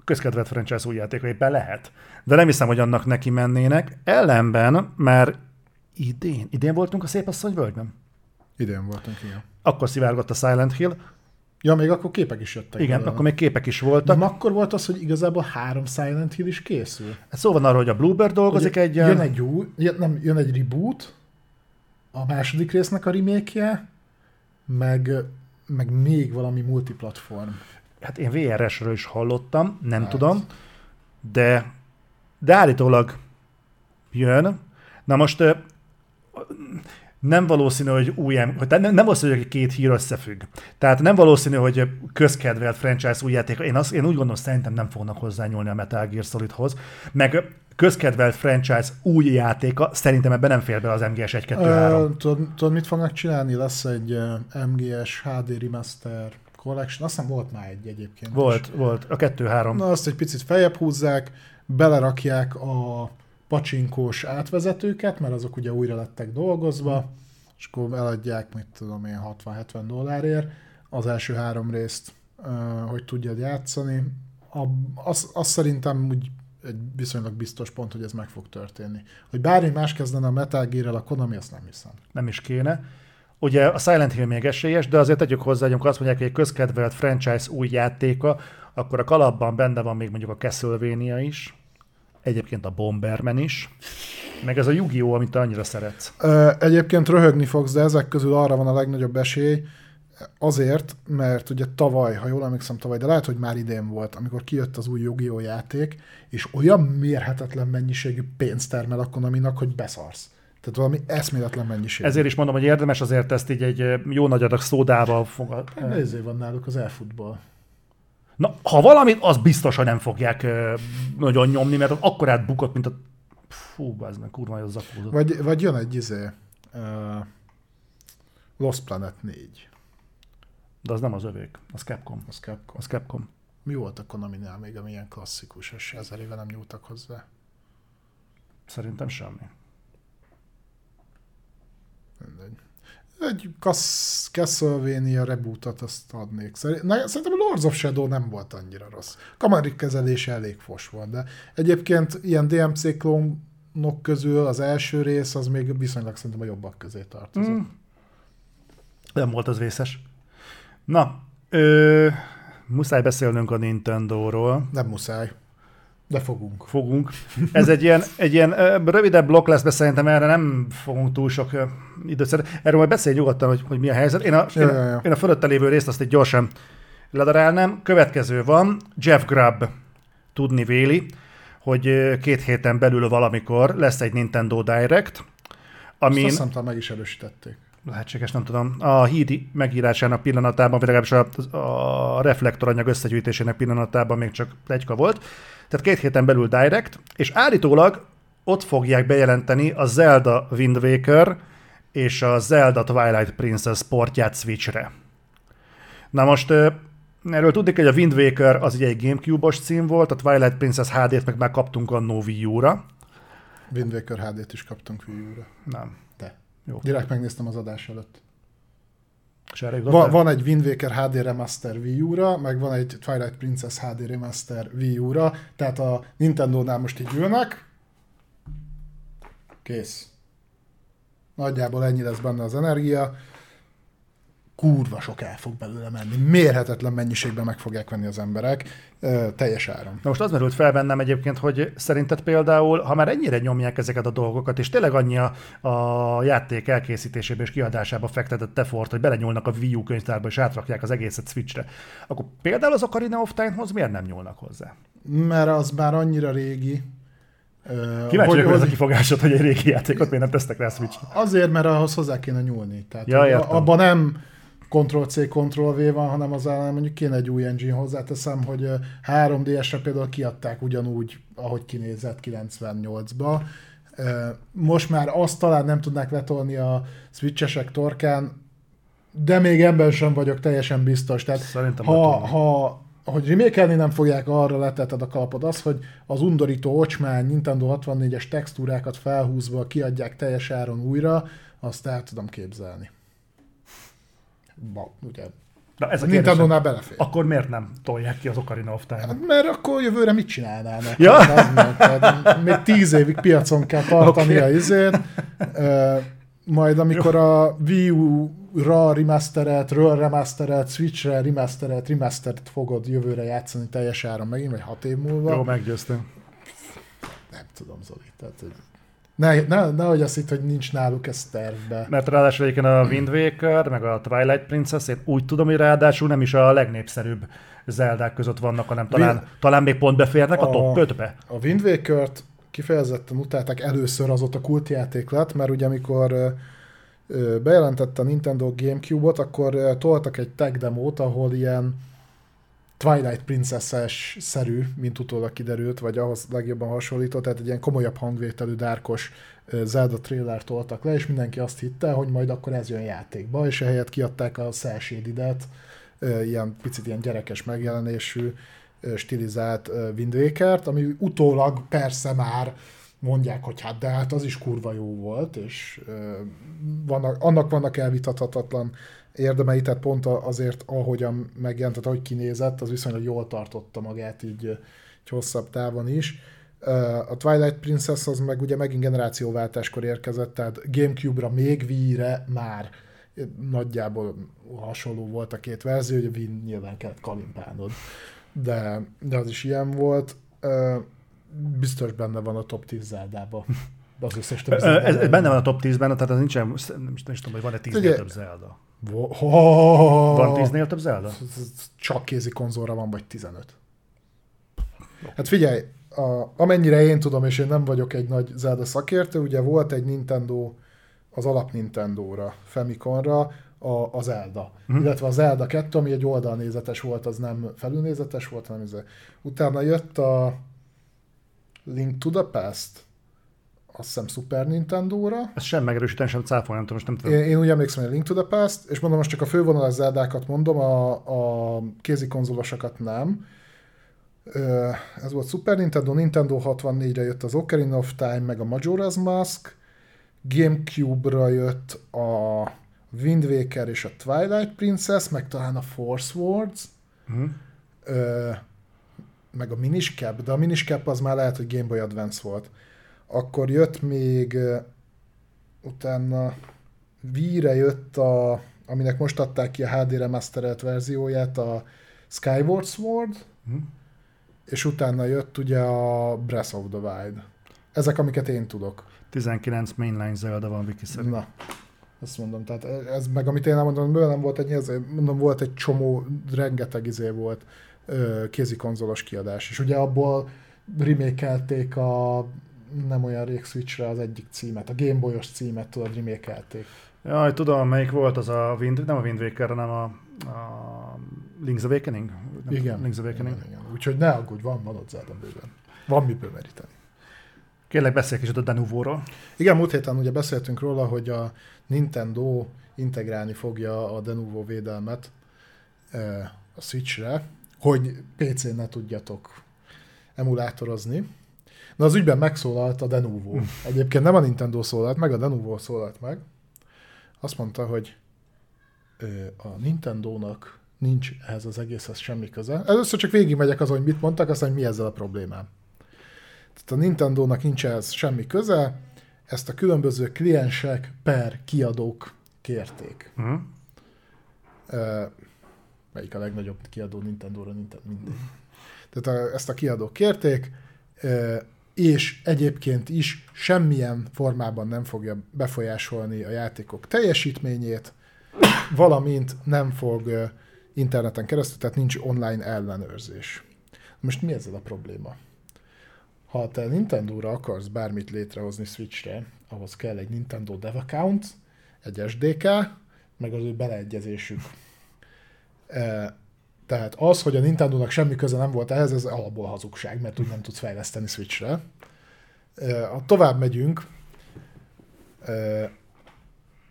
Közkedvelt franchise új játéka éppen lehet. De nem hiszem, hogy annak neki mennének. Ellenben már idén, idén voltunk a Szép Asszony völgyben? Idén voltunk, igen. Akkor szivárgott a Silent Hill. Ja, még akkor képek is jöttek. Igen, vele. akkor még képek is voltak. Nem akkor volt az, hogy igazából három Silent Hill is készül. Hát szó van arról, hogy a Bluebird dolgozik egy... Jön egy új, nem, jön egy reboot, a második résznek a remake meg meg még valami multiplatform. Hát én VRS-ről is hallottam, nem hát. tudom, de, de állítólag jön. Na most nem valószínű, hogy új, hogy nem, nem valószínű, hogy két hír összefügg. Tehát nem valószínű, hogy közkedvelt franchise új játék. Én, azt, én úgy gondolom, szerintem nem fognak hozzányúlni a Metal Gear Solidhoz. Meg közkedvelt franchise új játéka, szerintem ebben nem fér be az MGS 1 2 3 Tudod, mit fognak csinálni? Lesz egy MGS HD Remaster Collection, azt hiszem volt már egy egyébként. Volt, is. volt, a 2-3. Na azt egy picit feljebb húzzák, belerakják a pacsinkós átvezetőket, mert azok ugye újra lettek dolgozva, és akkor eladják, mit tudom én, 60-70 dollárért az első három részt, hogy tudjad játszani. Azt az szerintem úgy egy viszonylag biztos pont, hogy ez meg fog történni. Hogy bármi más kezdene a Metal gear a Konami, azt nem hiszem. Nem is kéne. Ugye a Silent Hill még esélyes, de azért tegyük hozzá, hogy amikor azt mondják, hogy egy közkedvelt franchise új játéka, akkor a kalapban benne van még mondjuk a Castlevania is, egyébként a Bomberman is, meg ez a Yu-Gi-Oh!, amit te annyira szeretsz. Egyébként röhögni fogsz, de ezek közül arra van a legnagyobb esély, Azért, mert ugye tavaly, ha jól emlékszem tavaly, de lehet, hogy már idén volt, amikor kijött az új yu játék, és olyan mérhetetlen mennyiségű pénzt termel a Konaminak, hogy beszarsz. Tehát valami eszméletlen mennyiség. Ezért is mondom, hogy érdemes azért ezt így egy jó nagy adag szódával fogad. Ezért van náluk az elfutball. Na, ha valamit, az biztos, hogy nem fogják nagyon nyomni, mert az akkorát bukott, mint a... Fú, ez meg kurva, az zakózott. Vagy, vagy jön egy izé, uh, Lost Planet 4. De az nem az övék, az Capcom. Az Capcom. Az Capcom. Mi volt a Konami-nál még, ami ilyen klasszikus, és ezer éve nem nyúltak hozzá? Szerintem semmi. Mindegy. Egy Castlevania rebootot azt adnék. Szerintem a Lords of Shadow nem volt annyira rossz. Kamarik kezelése elég fos volt, de egyébként ilyen DMC klónok közül az első rész az még viszonylag szerintem a jobbak közé tartozott. Mm. Nem volt az vészes. Na, ö, muszáj beszélnünk a Nintendo-ról. Nem muszáj. De fogunk. Fogunk. Ez egy ilyen, egy ilyen rövidebb blokk lesz, de szerintem erre nem fogunk túl sok időt Erről majd beszélj nyugodtan, hogy, hogy mi a helyzet. Én a, ja, én, ja, ja. én a fölötte lévő részt azt egy gyorsan ledarálnám. Következő van, Jeff Grubb tudni véli, hogy két héten belül valamikor lesz egy Nintendo Direct, amin... Azt hiszem, meg is erősítették. Lehetséges, nem tudom, a híd megírásának pillanatában, vagy legalábbis a, a reflektoranyag összegyűjtésének pillanatában még csak egyka volt. Tehát két héten belül direct, és állítólag ott fogják bejelenteni a Zelda Wind Waker és a Zelda Twilight Princess portját Switchre. Na most erről tudni, hogy a Wind Waker az ugye egy Gamecube-os cím volt, a Twilight Princess HD-t meg már kaptunk a Wii U-ra. Wind Waker HD-t is kaptunk Wii U-ra. Nem. Te. Jó. Direkt megnéztem az adás előtt. És erre van, van egy Wind Waker HD Remaster Wii U-ra, meg van egy Twilight Princess HD Remaster Wii U-ra, tehát a Nintendo-nál most így ülnek, kész. Nagyjából ennyi lesz benne az energia, kurva sok el fog belőle menni. Mérhetetlen mennyiségben meg fogják venni az emberek, teljes áron. Na most az merült fel bennem egyébként, hogy szerinted például, ha már ennyire nyomják ezeket a dolgokat, és tényleg annyi a, a játék elkészítésébe és kiadásába fektetett effort, hogy belenyúlnak a Wii U könyvtárba és átrakják az egészet Switchre, akkor például az Ocarina of Time-hoz miért nem nyúlnak hozzá? Mert az már annyira régi, Kíváncsi vagyok, ez a kifogásod, hogy egy régi játékot miért nem tesztek rá switch Azért, mert ahhoz hozzá kéne nyúlni. Tehát ja, abban nem Ctrl-C, Ctrl-V van, hanem az ellen mondjuk kéne egy új engine hozzáteszem, hogy 3DS-re például kiadták ugyanúgy, ahogy kinézett 98-ba. Most már azt talán nem tudnák letolni a switchesek torkán, de még ebben sem vagyok teljesen biztos. Tehát Szerintem ha, ha hogy remékelni nem fogják, arra letetted a kalapod. Az, hogy az undorító ocsmány Nintendo 64-es textúrákat felhúzva kiadják teljes áron újra, azt el tudom képzelni. Ba, ugye Na ez a Nintendo-nál belefér. Akkor miért nem tolják ki az Ocarina of Time? Hát, mert akkor jövőre mit csinálnának? Ja? Az még tíz évig piacon kell tartani okay. a izét. Majd amikor a Wii U-ra remasteret, ről remasteret, Switch-re remasteret, remasteret fogod jövőre játszani teljes áron megint, vagy hat év múlva. Jó, meggyőztem. Nem tudom, Zoli. Tehát, hogy ne, ne, nehogy azt itt, hogy nincs náluk ez tervbe. Mert ráadásul egyébként a Wind Waker, meg a Twilight Princess, én úgy tudom, hogy ráadásul nem is a legnépszerűbb Zeldák között vannak, hanem talán, Wind... talán még pont beférnek a, a top 5-be. A Wind Waker-t kifejezetten utálták először az ott a kultjáték lett, mert ugye amikor bejelentette a Nintendo Gamecube-ot, akkor toltak egy tech demót, ahol ilyen Twilight Princess-es szerű, mint utólag kiderült, vagy ahhoz legjobban hasonlított, tehát egy ilyen komolyabb hangvételű, dárkos Zelda trailer toltak le, és mindenki azt hitte, hogy majd akkor ez jön játékba, és ehelyett kiadták a Cell ilyen picit ilyen gyerekes megjelenésű, stilizált Wind Waker-t, ami utólag persze már mondják, hogy hát de hát az is kurva jó volt, és vannak, annak vannak elvitathatatlan érdemei, tehát pont azért, ahogyan megjelent, tehát ahogy kinézett, az viszonylag jól tartotta magát így egy hosszabb távon is. A Twilight Princess az meg ugye megint generációváltáskor érkezett, tehát Gamecube-ra még Wii-re már nagyjából hasonló volt a két verzió, hogy a Wii nyilván kellett kalimpálnod, de, de az is ilyen volt. Biztos benne van a top 10 Zelda-ba. Az összes több ez, ez benne van a top 10-ben, tehát az nincsen, nem, nem is tudom, hogy van-e 10 több Zelda. Oh, van 10-nél több Zelda? Csak kézi konzolra van, vagy 15. Hát figyelj, a, amennyire én tudom, és én nem vagyok egy nagy Zelda szakértő, ugye volt egy Nintendo, az alap Nintendo-ra, Famiconra, a, a Zelda. Mm. Illetve a Zelda 2, ami egy oldalnézetes volt, az nem felülnézetes volt, hanem ez. Utána jött a Link to the Past, azt hiszem Super Nintendo-ra. Ez sem megerősíteni, sem cáfolni, nem tudom, most nem tudom. Én, én úgy emlékszem, hogy Link to the Past, és mondom, most csak a fővonalas zeldákat mondom, a, a kézi konzolosokat nem. Ez volt Super Nintendo, Nintendo 64-re jött az Ocarina of Time, meg a Majora's Mask, Gamecube-ra jött a Wind Waker és a Twilight Princess, meg talán a Force Words, uh-huh. Ö, meg a Miniscap, de a Miniscap az már lehet, hogy Game Boy Advance volt. Akkor jött még utána Wii-re jött a, aminek most adták ki a HD remasteret verzióját, a Skyward Sword, hm. és utána jött ugye a Breath of the Wild. Ezek, amiket én tudok. 19 mainline Zelda van Wiki szerint. Na, azt mondom, tehát ez meg amit én elmondom, nem volt egy, ez, mondom, volt egy csomó, rengeteg izé volt kézi konzolos kiadás, és ugye abból remékelték a nem olyan rég Switchre az egyik címet, a Game Boy-os címet tudod, remékelték. Jaj, tudom, melyik volt az a Wind, nem a Wind Waker, hanem a, a Link's Awakening? Nem Igen. Link's Awakening. Igen, igen. Úgyhogy ne aggódj, van, van ott Zelda bőven. Van miből meríteni. Kérlek, beszélj kicsit a Denuvo-ról. Igen, múlt héten ugye beszéltünk róla, hogy a Nintendo integrálni fogja a Denuvo védelmet a Switchre, hogy PC-n ne tudjatok emulátorozni. Na az ügyben megszólalt a Denuvo. Egyébként nem a Nintendo szólalt meg, a Denuvo szólalt meg. Azt mondta, hogy a Nintendo-nak nincs ehhez az egészhez semmi köze. Először csak végigmegyek azon, hogy mit mondtak, aztán hogy mi ezzel a problémám. Tehát a Nintendo-nak nincs ehhez semmi köze, ezt a különböző kliensek per kiadók kérték. Uh-huh. Ö, melyik a legnagyobb kiadó Nintendo-ra, Nintendo mindig. Tehát a, ezt a kiadók kérték, és egyébként is semmilyen formában nem fogja befolyásolni a játékok teljesítményét, valamint nem fog interneten keresztül, tehát nincs online ellenőrzés. Most mi ezzel a probléma? Ha te Nintendo-ra akarsz bármit létrehozni Switchre, ahhoz kell egy Nintendo Dev Account, egy SDK, meg az ő beleegyezésük. Tehát az, hogy a Nintendo-nak semmi köze nem volt ehhez, ez alapból hazugság, mert úgy nem tudsz fejleszteni Switchre. Ha tovább megyünk,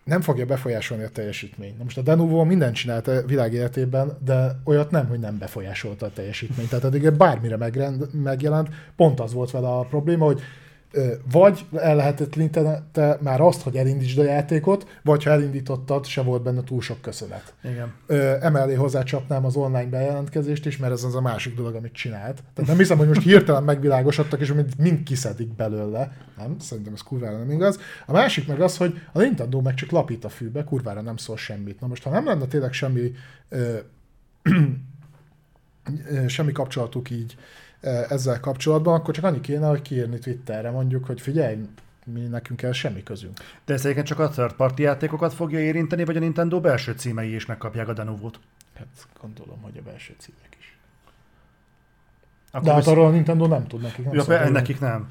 nem fogja befolyásolni a teljesítményt. Na most a Denuvo mindent csinált a világ életében, de olyat nem, hogy nem befolyásolta a teljesítményt. Tehát eddig bármire megrend, megjelent, pont az volt vele a probléma, hogy vagy ellehetetlenítette már azt, hogy elindítsd a játékot, vagy ha elindítottad, se volt benne túl sok köszönet. Igen. Ö, emellé hozzácsapnám az online bejelentkezést is, mert ez az a másik dolog, amit csinált. Tehát nem hiszem, hogy most hirtelen megvilágosodtak, és mind, mind kiszedik belőle. Nem, szerintem ez kurvára nem igaz. A másik meg az, hogy a Nintendo meg csak lapít a fűbe, kurvára nem szól semmit. Na most, ha nem lenne tényleg semmi ö, ö, semmi kapcsolatuk így ezzel kapcsolatban, akkor csak annyi kéne, hogy kiírni Twitterre mondjuk, hogy figyelj, mi nekünk el semmi közünk. De ez egyébként csak a third party játékokat fogja érinteni, vagy a Nintendo belső címei is megkapják a Denuvo-t? Hát gondolom, hogy a belső címek is. Akkor De hát arról a Nintendo nem tud nekik. Nem Ja, pe- nekik nem.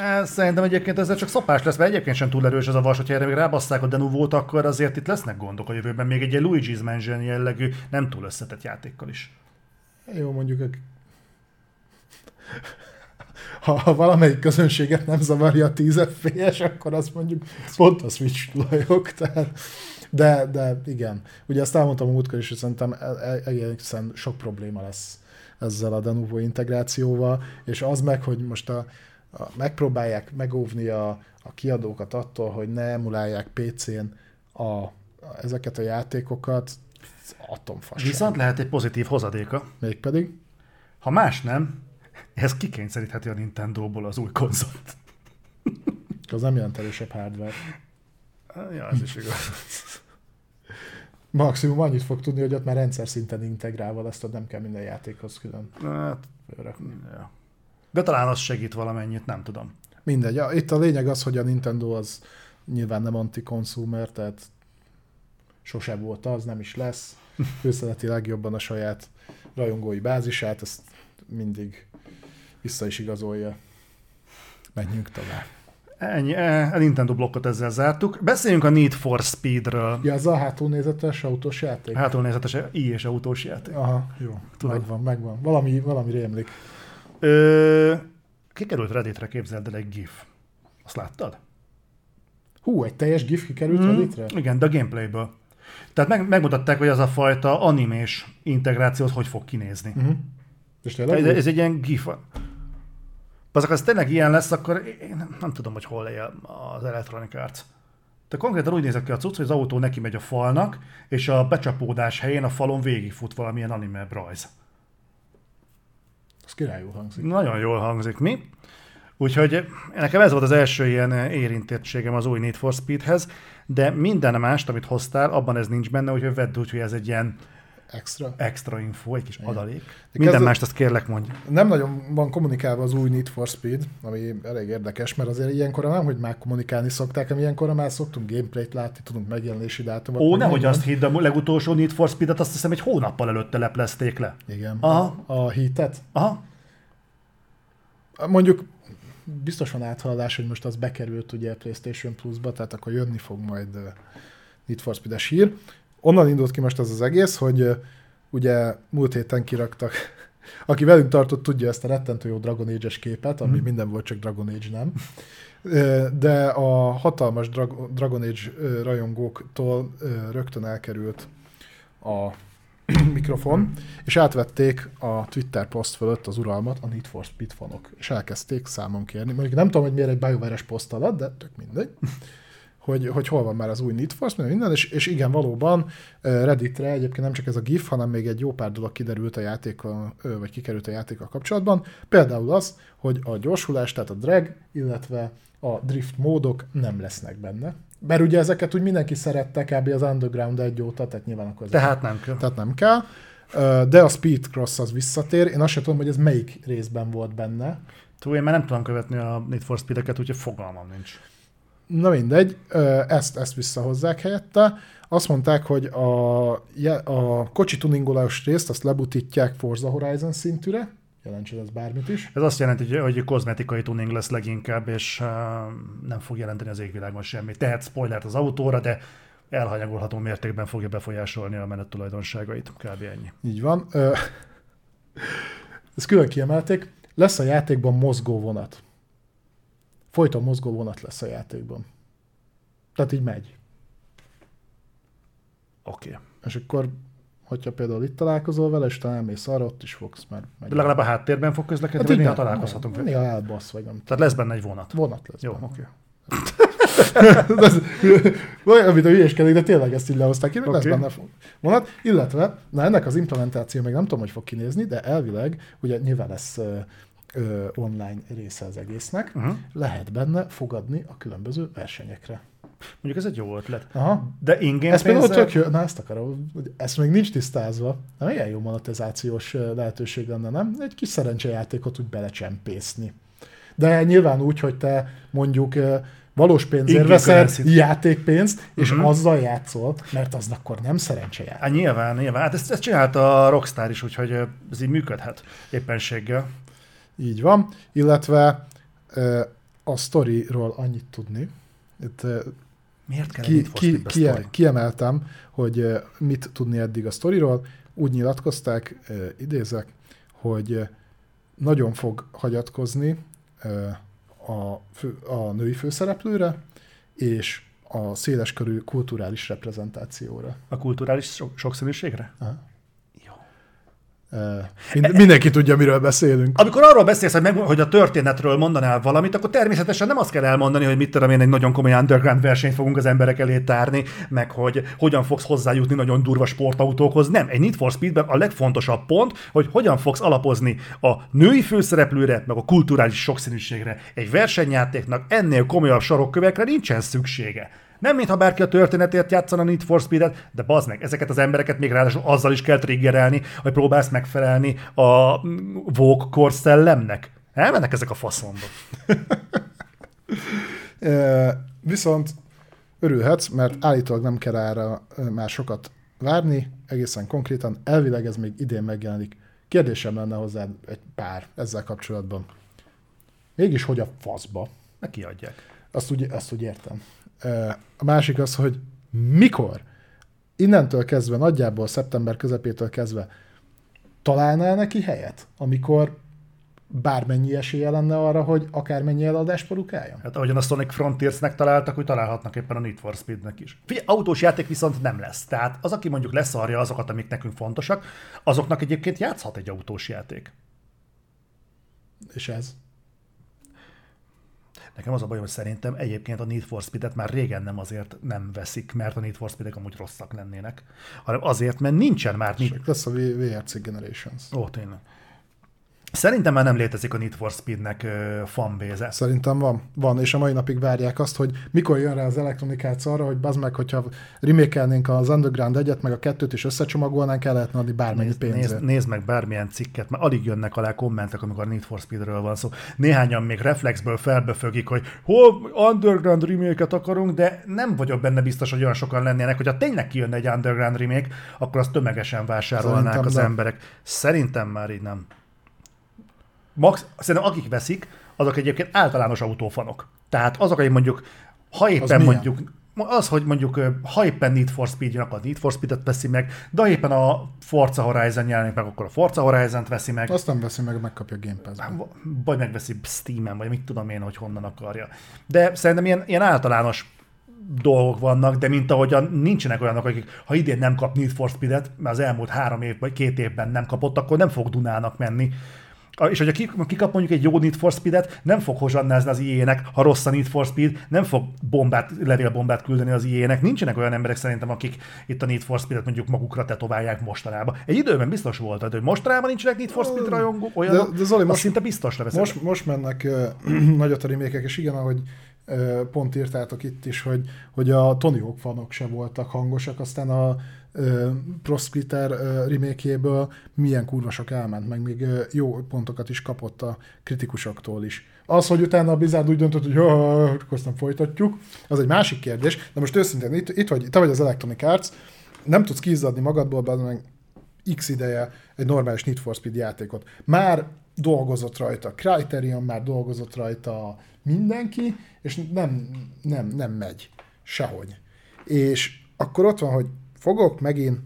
E, Szerintem egyébként ezzel csak szopás lesz, mert egyébként sem túl erős ez a vas, hogyha erre még rábasszák a Denuvo-t, akkor azért itt lesznek gondok a jövőben, még egy ilyen Luigi's Mansion jellegű, nem túl összetett játékkal is. Jó, mondjuk ha, ha valamelyik közönséget nem zavarja a 10 FPS, akkor azt mondjuk pont a Switch tulajok. Tehát, de, de igen. Ugye azt elmondtam a múltkor is, hogy szerintem e- e- egészen sok probléma lesz ezzel a Denuvo integrációval, és az meg, hogy most a, a, megpróbálják megóvni a, a kiadókat attól, hogy ne emulálják PC-n a, a, ezeket a játékokat, atomfasság. Viszont lehet egy pozitív hozadéka. Mégpedig? Ha más nem, ez kikényszerítheti a Nintendo-ból az új konzolt. Az nem jelent erősebb hardware. Ja, ez is igaz. Maximum annyit fog tudni, hogy ott már rendszer szinten integrálva lesz, tehát nem kell minden játékhoz külön Hát, ja. De talán az segít valamennyit, nem tudom. Mindegy. Ja, Itt a lényeg az, hogy a Nintendo az nyilván nem anti-consumer, tehát sose volt az, nem is lesz. Ő szereti legjobban a saját rajongói bázisát, ezt mindig vissza is igazolja. Menjünk tovább. Ennyi, e, a Nintendo blokkot ezzel zártuk. Beszéljünk a Need for Speedről. Ja, az a hátulnézetes autós játék? Hátul nézetes i és autós játék. Aha, jó. Tudod. Megvan, megvan. Valami, valami rémlik. Ö, kikerült Redditre, képzeld el egy GIF. Azt láttad? Hú, egy teljes gif kikerült mm. Redditre? Igen, de a gameplayből. Tehát meg, megmutatták, hogy az a fajta animés integrációt hogy fog kinézni. Uh-huh. És tényleg? Ez, ez egy ilyen GIF. Azok, az tényleg ilyen lesz, akkor én nem, nem tudom, hogy hol él az Electronic Arts. De konkrétan úgy nézett ki a cucc, hogy az autó neki megy a falnak, és a becsapódás helyén a falon végigfut valamilyen anime rajz. Az királyul hangzik. Nagyon jól hangzik, mi? Úgyhogy nekem ez volt az első ilyen érintettségem az új Need for Speedhez, de minden mást, amit hoztál, abban ez nincs benne, úgyhogy vedd úgy, hogy ez egy ilyen Extra. extra info, egy kis adalék. De Minden mást azt kérlek mondj. Nem nagyon van kommunikálva az új Need for Speed, ami elég érdekes, mert azért ilyenkor nem, hogy már kommunikálni szokták, hanem ilyenkor már szoktunk gameplayt látni, tudunk megjelenési dátumot. Ó, nehogy azt hidd, a legutolsó Need for Speed-et azt hiszem egy hónappal előtte leplezték le. Igen. Aha. A hitet. Aha. Mondjuk biztos van áthallás, hogy most az bekerült ugye PlayStation Plus-ba, tehát akkor jönni fog majd Need for Speed-es hír. Onnan indult ki most ez az egész, hogy ugye múlt héten kiraktak, aki velünk tartott, tudja ezt a rettentő jó Dragon Age-es képet, ami mm. minden volt, csak Dragon Age nem. De a hatalmas Dragon Age rajongóktól rögtön elkerült a mikrofon, és átvették a Twitter poszt fölött az uralmat a Need for Speed fanok, és elkezdték számon kérni. Mondjuk nem tudom, hogy miért egy BioWare-es poszt alatt, de tök mindegy hogy, hogy hol van már az új Need for Speed, minden, és, és igen, valóban Redditre egyébként nem csak ez a GIF, hanem még egy jó pár dolog kiderült a játékkal, vagy kikerült a játékkal kapcsolatban. Például az, hogy a gyorsulás, tehát a drag, illetve a drift módok nem lesznek benne. Mert ugye ezeket úgy mindenki szerette kb. az Underground egy óta, tehát nyilván akkor Tehát nem kell. Tehát nem kell. De a Speed Cross az visszatér. Én azt sem tudom, hogy ez melyik részben volt benne. Túl, én már nem tudom követni a Need for Speed-eket, úgyhogy fogalmam nincs. Na mindegy, ezt, ezt visszahozzák helyette. Azt mondták, hogy a, a kocsi tuningolás részt azt lebutítják Forza Horizon szintűre, jelentsen ez bármit is. Ez azt jelenti, hogy, hogy kozmetikai tuning lesz leginkább, és uh, nem fog jelenteni az égvilágon semmit. Tehet spoilert az autóra, de elhanyagolható mértékben fogja befolyásolni a menet tulajdonságait. Kb. ennyi. Így van. Ezt külön kiemelték. Lesz a játékban mozgó vonat. Folyton mozgó vonat lesz a játékban. Tehát így megy. Oké. Okay. És akkor, hogyha például itt találkozol vele, és talán elmész arra, ott is fogsz, mert megy. De legalább a háttérben fog közlekedni, hát vagy néha találkozhatunk vele? Néha elbasz, vagy nem. Tehát lesz benne egy vonat. Vonat lesz. Jó, oké. Okay. Amit a hülyeskedik, de tényleg ezt így lehozták ki, okay. lesz benne vonat. Illetve, na ennek az implementáció még nem tudom, hogy fog kinézni, de elvileg, ugye nyilván lesz ö, online része az egésznek, uh-huh. lehet benne fogadni a különböző versenyekre. Mondjuk ez egy jó ötlet. Aha. De ingén Ez például tök jó, na ezt akarom, ezt még nincs tisztázva. Na, ilyen jó monetizációs lehetőség lenne, nem? Egy kis szerencsejátékot úgy belecsempészni. De nyilván úgy, hogy te mondjuk valós pénzért veszel játékpénzt, és uh-huh. azzal játszol, mert az akkor nem szerencsejáték. Hát nyilván, nyilván. Hát ezt, ezt csinálta a Rockstar is, úgyhogy ez így működhet éppenséggel. Így van, illetve a sztoriról annyit tudni. Itt, Miért kell ki, ki, ki, Kiemeltem, hogy mit tudni eddig a sztoriról. Úgy nyilatkozták, idézek, hogy nagyon fog hagyatkozni a, fő, a női főszereplőre, és a széleskörű kulturális reprezentációra. A kulturális sokszínűségre? Aha. Mind, mindenki tudja, miről beszélünk. Amikor arról beszélsz, hogy, meg, hogy a történetről mondanál valamit, akkor természetesen nem azt kell elmondani, hogy mit tudom én, egy nagyon komoly underground versenyt fogunk az emberek elé tárni, meg hogy hogyan fogsz hozzájutni nagyon durva sportautókhoz. Nem, egy Need for Speedben a legfontosabb pont, hogy hogyan fogsz alapozni a női főszereplőre, meg a kulturális sokszínűségre. Egy versenyjátéknak ennél komolyabb sarokkövekre nincsen szüksége. Nem mintha bárki a történetért játszana Need for Speed-et, de bazd meg, ezeket az embereket még ráadásul azzal is kell triggerelni, hogy próbálsz megfelelni a Vogue kor szellemnek. Elmennek ezek a faszomba. viszont örülhetsz, mert állítólag nem kell erre már sokat várni, egészen konkrétan, elvileg ez még idén megjelenik. Kérdésem lenne hozzá egy pár ezzel kapcsolatban. Mégis hogy a faszba? Ne kiadják. Azt úgy, azt úgy értem. A másik az, hogy mikor? Innentől kezdve, nagyjából szeptember közepétől kezdve találnál neki helyet, amikor bármennyi esélye lenne arra, hogy akármennyi eladás produkáljon? Hát ahogyan a Sonic Frontiersnek találtak, hogy találhatnak éppen a Need for Speednek is. Figyelj, autós játék viszont nem lesz. Tehát az, aki mondjuk leszarja azokat, amik nekünk fontosak, azoknak egyébként játszhat egy autós játék. És ez? Nekem az a bajom, hogy szerintem egyébként a Need for Speed-et már régen nem azért nem veszik, mert a Need for Speed-ek amúgy rosszak lennének, hanem azért, mert nincsen már... Need... lesz a VRC Generations. Ó, tényleg. Szerintem már nem létezik a Need for Speed-nek fanbase Szerintem van. Van, és a mai napig várják azt, hogy mikor jön rá az Electronic Arts arra, hogy bazd meg, hogyha remake az Underground egyet, meg a kettőt is összecsomagolnánk, el lehetne adni bármennyi pénzt. Nézd, nézd, meg bármilyen cikket, mert alig jönnek alá kommentek, amikor a Need for Speed-ről van szó. Néhányan még reflexből felbefögik, hogy hol Underground remake akarunk, de nem vagyok benne biztos, hogy olyan sokan lennének, hogyha tényleg kijönne egy Underground remake, akkor azt tömegesen vásárolnák Szerintem az de. emberek. Szerintem már így nem max, szerintem akik veszik, azok egyébként általános autófanok. Tehát azok, akik mondjuk, ha éppen mondjuk, az, hogy mondjuk ha éppen Need for Speed jön, akkor a Need for Speed-et veszi meg, de ha éppen a Forza Horizon jelenik meg, akkor a Forza Horizon-t veszi meg. Azt nem veszi meg, megkapja Game pass Vagy megveszi Steam-en, vagy mit tudom én, hogy honnan akarja. De szerintem ilyen, ilyen általános dolgok vannak, de mint ahogyan nincsenek olyanok, akik ha idén nem kap Need for Speed-et, mert az elmúlt három év vagy két évben nem kapott, akkor nem fog Dunának menni és hogyha kikap mondjuk egy jó Need for Speed-et, nem fog hozsannázni az IE-nek, ha rossz a Need for Speed, nem fog bombát, levélbombát küldeni az IE-nek. Nincsenek olyan emberek szerintem, akik itt a Need for Speed-et mondjuk magukra tetoválják mostanában. Egy időben biztos volt, hogy mostanában nincsenek Need for Speed rajongók, olyan, de, de Zoli, most, szinte biztos leveszek. Most, most mennek uh, nagyot a remékek, és igen, ahogy uh, pont írtátok itt is, hogy, hogy a Tony Hawk fanok se voltak hangosak, aztán a Proscritter remékjéből milyen kurvasok elment, meg még jó pontokat is kapott a kritikusoktól is. Az, hogy utána a Blizzard úgy döntött, hogy akkor aztán folytatjuk, az egy másik kérdés, de most őszintén itt, itt vagy, te vagy az Electronic Arts, nem tudsz kizzadni magadból, meg x ideje egy normális Need for Speed játékot. Már dolgozott rajta Criterion, már dolgozott rajta mindenki, és nem, nem, nem megy sehogy. És akkor ott van, hogy fogok megint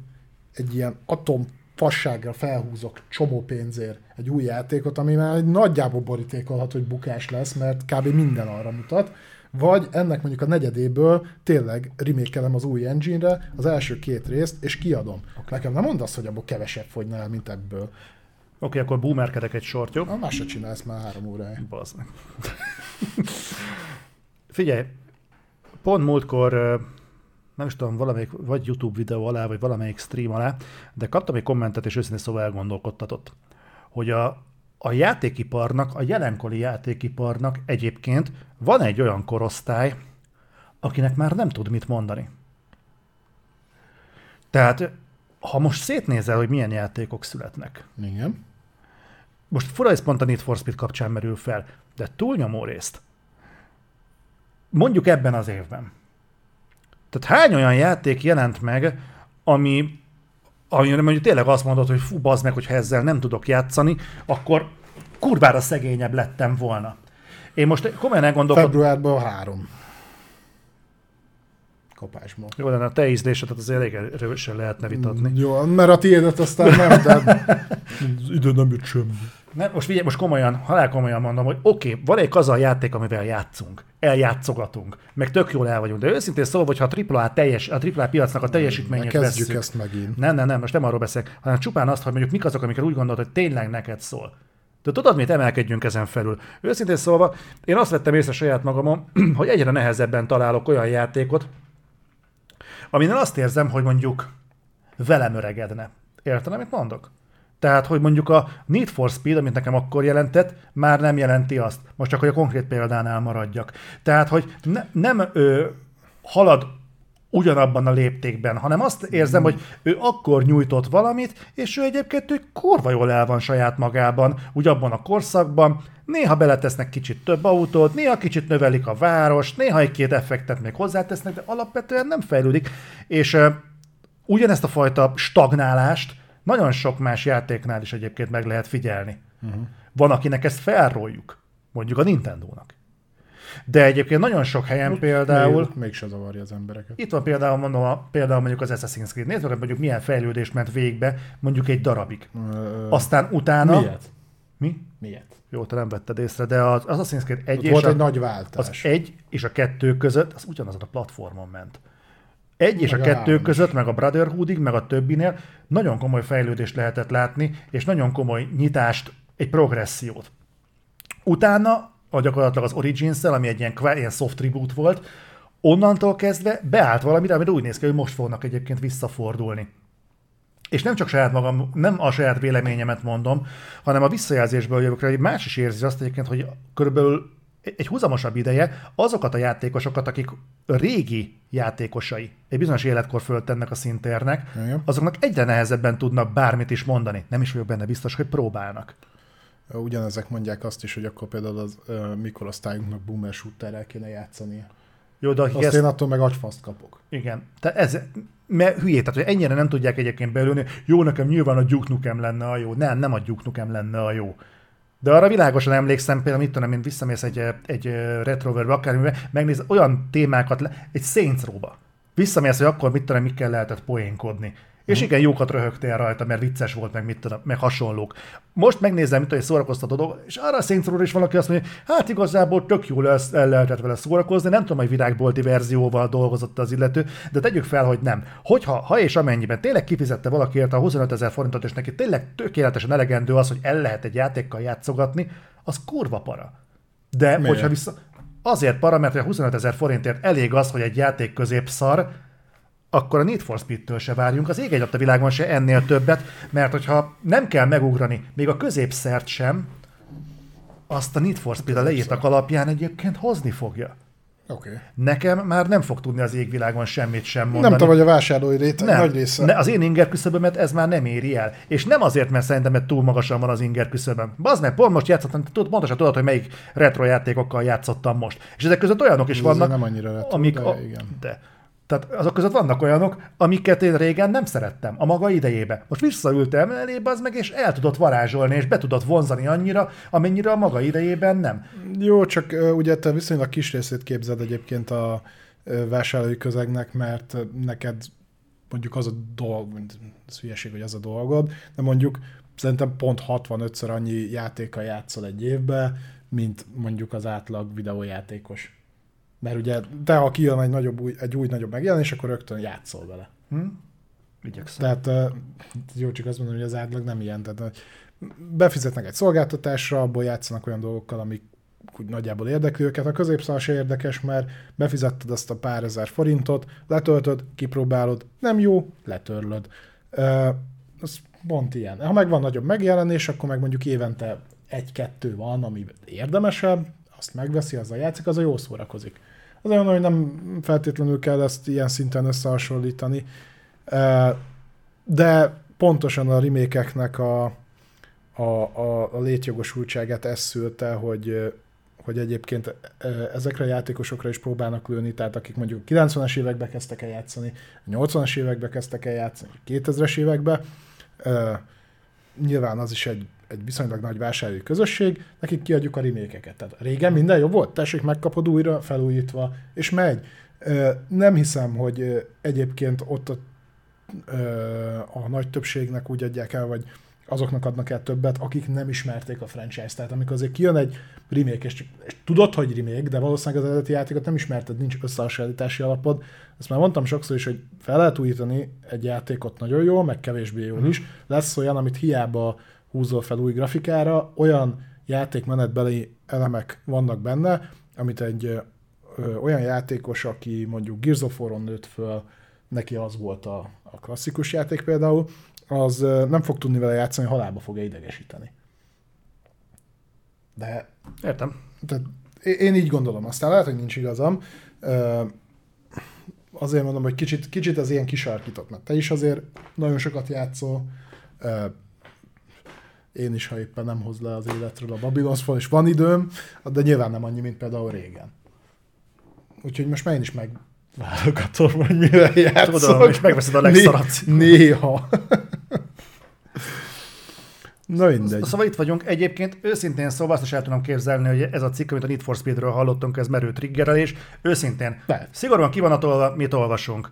egy ilyen atom fasságra felhúzok csomó pénzért egy új játékot, ami már egy nagyjából borítékolhat, hogy bukás lesz, mert kb. minden arra mutat, vagy ennek mondjuk a negyedéből tényleg remékelem az új engine-re az első két részt, és kiadom. Okay. Nekem nem mondasz, hogy abból kevesebb fogyna el, mint ebből. Oké, okay, akkor boomerkedek egy sort, jó? Na, más se csinálsz már három órája. Bazd Figyelj, pont múltkor nem is tudom, valamelyik vagy YouTube videó alá, vagy valamelyik stream alá, de kaptam egy kommentet, és őszintén szóval elgondolkodtatott, hogy a, a játékiparnak, a jelenkori játékiparnak egyébként van egy olyan korosztály, akinek már nem tud mit mondani. Tehát, ha most szétnézel, hogy milyen játékok születnek. Igen. Most fura, ez pont a Need for Speed kapcsán merül fel, de túlnyomó részt. Mondjuk ebben az évben tehát hány olyan játék jelent meg, ami, ami mondjuk tényleg azt mondod, hogy fú, bazd meg, hogyha ezzel nem tudok játszani, akkor kurvára szegényebb lettem volna. Én most komolyan elgondolkodom... Februárban három. Kapásban. Jó, de a te ízlésedet azért elég erősen lehetne vitatni. Jó, mert a tiédet aztán nem, de idő nem jut semmi. Nem, most figyelj, most komolyan, halál komolyan mondom, hogy oké, okay, van egy az a játék, amivel játszunk, eljátszogatunk, meg tök jól el vagyunk, de őszintén szólva, hogyha a AAA, teljes, a AAA piacnak a teljesítményét Kezdjük vesszük, ezt megint. Nem, nem, nem, most nem arról beszélek, hanem csupán azt, hogy mondjuk mik azok, amiket úgy gondolod, hogy tényleg neked szól. De tudod, mit emelkedjünk ezen felül? Őszintén szólva, én azt vettem észre saját magamon, hogy egyre nehezebben találok olyan játékot, aminél azt érzem, hogy mondjuk velem öregedne. Érted, amit mondok? Tehát, hogy mondjuk a Need for Speed, amit nekem akkor jelentett, már nem jelenti azt. Most csak, hogy a konkrét példánál maradjak. Tehát, hogy ne, nem ö, halad ugyanabban a léptékben, hanem azt érzem, hogy ő akkor nyújtott valamit, és ő egyébként ő kurva jól el van saját magában, úgy abban a korszakban, néha beletesznek kicsit több autót, néha kicsit növelik a várost, néha egy-két effektet még hozzátesznek, de alapvetően nem fejlődik, és uh, ugyanezt a fajta stagnálást nagyon sok más játéknál is egyébként meg lehet figyelni. Uh-huh. Van, akinek ezt felróljuk, mondjuk a Nintendo-nak. De egyébként nagyon sok helyen Még, például... Mégse zavarja az embereket. Itt van például, mondom, a, például mondjuk az Assassin's Creed. Nézd meg, mondjuk milyen fejlődés ment végbe, mondjuk egy darabig. Ö, Aztán utána... Miért? Mi? Miért? Jó, te nem vetted észre, de az Assassin's Creed egy és volt a, egy nagy váltás. Az egy és a kettő között, az ugyanazon a platformon ment egy és a, a kettő között, meg a Brotherhoodig, meg a többinél nagyon komoly fejlődést lehetett látni, és nagyon komoly nyitást, egy progressziót. Utána, a gyakorlatilag az origins ami egy ilyen, ilyen soft reboot volt, onnantól kezdve beállt valamire, amit úgy néz ki, hogy most fognak egyébként visszafordulni. És nem csak saját magam, nem a saját véleményemet mondom, hanem a visszajelzésből jövök rá, hogy más is érzi azt egyébként, hogy körülbelül egy húzamosabb ideje azokat a játékosokat, akik régi játékosai egy bizonyos életkor föltennek a szintérnek, Igen. azoknak egyre nehezebben tudnak bármit is mondani. Nem is vagyok benne biztos, hogy próbálnak. Ugyanezek mondják azt is, hogy akkor például az uh, mikorosztályunknak boomer shooterrel kéne játszani. Jó, de Azt ezt... én attól meg agyfaszt kapok. Igen. Te ez, mert hülyé, tehát hogy ennyire nem tudják egyébként belőni, jó, nekem nyilván a Duke Nukem lenne a jó. Nem, nem a Duke Nukem lenne a jó De arra világosan emlékszem, például mit tudom, mint visszamész egy, egy retroverbe, akármivel, megnéz olyan témákat, le, egy Row-ba. Visszamész, hogy akkor mit tudom, mikkel lehetett poénkodni. És igen, jókat röhögtél rajta, mert vicces volt, meg mit tudom, meg hasonlók. Most megnézem, mit egy szórakoztató dolog, és arra a Saints is valaki azt mondja, hát igazából tök jól lesz, el lehetett vele szórakozni, nem tudom, hogy virágbolti verzióval dolgozott az illető, de tegyük fel, hogy nem. Hogyha, ha és amennyiben tényleg kifizette valakiért a 25 ezer forintot, és neki tényleg tökéletesen elegendő az, hogy el lehet egy játékkal játszogatni, az kurva para. De Miért? hogyha vissza, azért para, mert a 25 ezer forintért elég az, hogy egy játék közép szar, akkor a Need for Speed-től se várjunk, az ég egy a világon se ennél többet, mert hogyha nem kell megugrani, még a középszert sem, azt a Need for Speed a leírtak alapján egyébként hozni fogja. Okay. Nekem már nem fog tudni az égvilágon semmit sem mondani. Nem tudom, hogy a vásárlói réteg nem, nagy része. Ne, az én inger küszöbömet ez már nem éri el. És nem azért, mert szerintem mert túl magasan van az inger küszöböm. Bazd meg, pont most játszottam, tudod, pontosan tudod, hogy melyik retro játékokkal játszottam most. És ezek között olyanok is ez vannak, nem annyira retro, amik, de, a, igen. de tehát azok között vannak olyanok, amiket én régen nem szerettem, a maga idejébe. Most visszaültem elébe az meg, és el tudott varázsolni, és be tudott vonzani annyira, amennyire a maga idejében nem. Jó, csak ugye te viszonylag kis részét képzeld egyébként a vásárlói közegnek, mert neked mondjuk az a dolg, ez hülyeség, hogy az a dolgod, de mondjuk szerintem pont 65-ször annyi játéka játszol egy évbe, mint mondjuk az átlag videójátékos. Mert ugye, te ha kijön egy, nagyobb, új, egy új nagyobb megjelenés, akkor rögtön játszol vele. Hm? Igyekszem. Tehát jó, csak azt mondom, hogy az átlag nem ilyen. Tehát befizetnek egy szolgáltatásra, abból játszanak olyan dolgokkal, amik úgy nagyjából érdekli őket. A középszal se érdekes, mert befizetted azt a pár ezer forintot, letöltöd, kipróbálod, nem jó, letörlöd. Uh, az pont ilyen. Ha meg van nagyobb megjelenés, akkor meg mondjuk évente egy-kettő van, ami érdemesebb, azt megveszi, az a játszik, az a jó szórakozik. Az olyan, hogy nem feltétlenül kell ezt ilyen szinten összehasonlítani, de pontosan a remékeknek a, a, a, a létjogosultságát ez szülte, hogy, hogy egyébként ezekre a játékosokra is próbálnak lőni, tehát akik mondjuk 90-es évekbe kezdtek el játszani, 80-as évekbe kezdtek el játszani, 2000-es évekbe, nyilván az is egy egy viszonylag nagy vásárlói közösség, nekik kiadjuk a remékeket. Tehát régen minden jobb volt, tessék, megkapod újra, felújítva, és megy. Nem hiszem, hogy egyébként ott a, a nagy többségnek úgy adják el, vagy azoknak adnak el többet, akik nem ismerték a franchise-t. Tehát amikor azért kijön egy remake, és, és tudod, hogy remake, de valószínűleg az eredeti játékot nem ismerted, nincs összehasonlítási alapod. Ezt már mondtam sokszor is, hogy fel lehet újítani egy játékot nagyon jól, meg kevésbé jól is. Lesz olyan, amit hiába húzol fel új grafikára, olyan játékmenetbeli elemek vannak benne, amit egy ö, olyan játékos, aki mondjuk Gears of War-on nőtt föl, neki az volt a, a klasszikus játék például, az ö, nem fog tudni vele játszani, halálba fogja idegesíteni. De... Értem. Tehát én így gondolom. Aztán lehet, hogy nincs igazam. Ö, azért mondom, hogy kicsit, kicsit az ilyen kisarkított, mert te is azért nagyon sokat játszol, én is, ha éppen nem hoz le az életről a Babylon's Fall, és van időm, de nyilván nem annyi, mint például régen. Úgyhogy most már én is megválogatom, hogy mire játszok. Tudom, és megveszed a legszarabb Néha. Na mindegy. Szóval itt vagyunk. Egyébként őszintén szóval azt is el tudom képzelni, hogy ez a cikk, amit a Need for Speedről hallottunk, ez merő triggerelés. Őszintén, Be. szigorúan kivonatolva, mit olvasunk.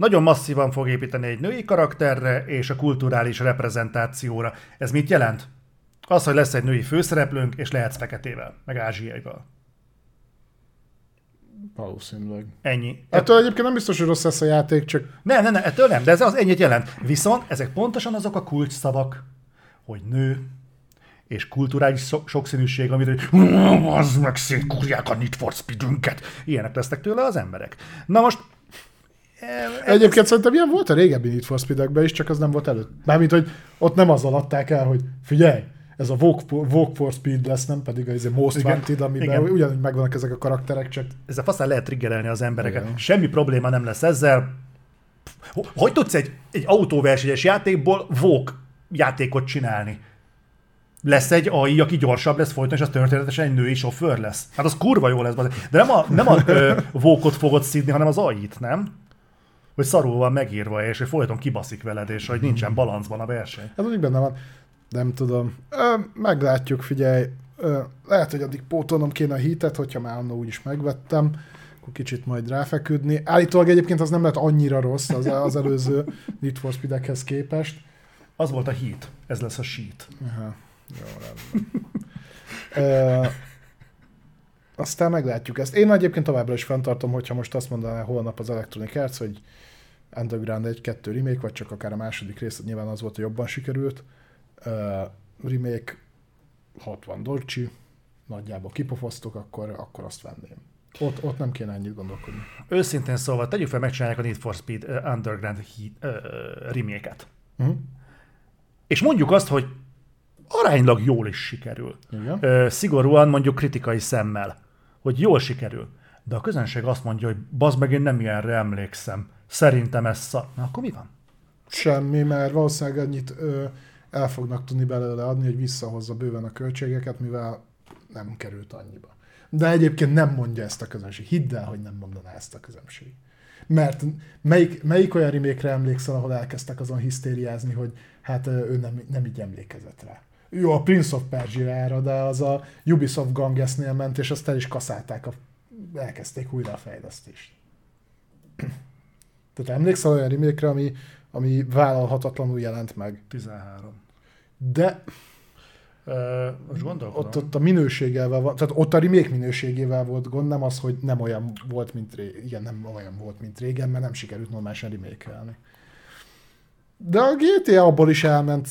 Nagyon masszívan fog építeni egy női karakterre és a kulturális reprezentációra. Ez mit jelent? Az, hogy lesz egy női főszereplőnk, és lehetsz feketével, meg ázsiaival. Valószínűleg. Ennyi. Ettől egyébként nem biztos, hogy rossz lesz a játék, csak... Nem, nem, nem, ettől nem, de ez az ennyit jelent. Viszont ezek pontosan azok a kulcs szavak, hogy nő, és kulturális sokszínűség, amit hogy az meg szétkúrják a Need for Speed-ünket. Ilyenek lesznek tőle az emberek. Na most Egyébként ez... szerintem ilyen volt a régebbi Need for speed is, csak az nem volt előtt. Mármint, hogy ott nem azzal adták el, hogy figyelj, ez a Walk, for Speed lesz, nem pedig a Most Igen. Wanted, amiben Igen. ugyanúgy megvannak ezek a karakterek, csak... Ezzel faszán lehet triggerelni az embereket. Igen. Semmi probléma nem lesz ezzel. Hogy tudsz egy, egy autóversenyes játékból Walk játékot csinálni? lesz egy AI, aki gyorsabb lesz folyton, és az történetesen egy női sofőr lesz. Hát az kurva jó lesz. De nem a, nem a vókot fogod szidni, hanem az AI-t, nem? Hogy szarul van megírva, és hogy folyton kibaszik veled, és hogy nincsen balancban a verseny. Ez úgy benne van. Nem tudom. Ö, meglátjuk, figyelj. Ö, lehet, hogy addig pótolnom kéne a hitet, hogyha már annó úgyis megvettem akkor kicsit majd ráfeküdni. Állítólag egyébként az nem lett annyira rossz az, az előző Need for Speed-ekhez képest. Az volt a heat, ez lesz a sheet. Aha. Jó, rendben. aztán meglátjuk ezt. Én egyébként továbbra is fenntartom, hogyha most azt mondaná holnap az Electronic Arts, hogy Underground 1-2 remake, vagy csak akár a második rész, nyilván az volt, hogy jobban sikerült. Uh, remake 60 dolcsi, nagyjából kipofoztuk, akkor, akkor azt venném. Ott, ott nem kéne ennyit gondolkodni. Őszintén szóval, tegyük fel, megcsinálják a Need for Speed uh, Underground uh, remake-et. Uh-huh. És mondjuk azt, hogy aránylag jól is sikerül. Igen. Uh, szigorúan mondjuk kritikai szemmel, hogy jól sikerül. De a közönség azt mondja, hogy bazd meg, én nem ilyenre emlékszem. Szerintem ez szar. Na akkor mi van? Semmi, mert valószínűleg annyit ö, el fognak tudni belőle adni, hogy visszahozza bőven a költségeket, mivel nem került annyiba. De egyébként nem mondja ezt a közönség. Hidd el, hogy nem mondaná ezt a közönség. Mert melyik, melyik olyan remékre emlékszel, ahol elkezdtek azon hisztériázni, hogy hát ő nem, nem így emlékezett rá. Jó, a Prince of Persia-ra, de az a Ubisoft Gangesnél ment, és azt el is kaszálták, a, elkezdték újra a fejlesztést. Tehát emlékszel olyan remake ami, ami vállalhatatlanul jelent meg? 13. De most gondolkodom. Ott, ott a minőséggel van, tehát ott a remake minőségével volt gond, nem az, hogy nem olyan volt, mint régen. Igen, nem olyan volt, mint régen, mert nem sikerült normálisan remake De a GTA abból is elment,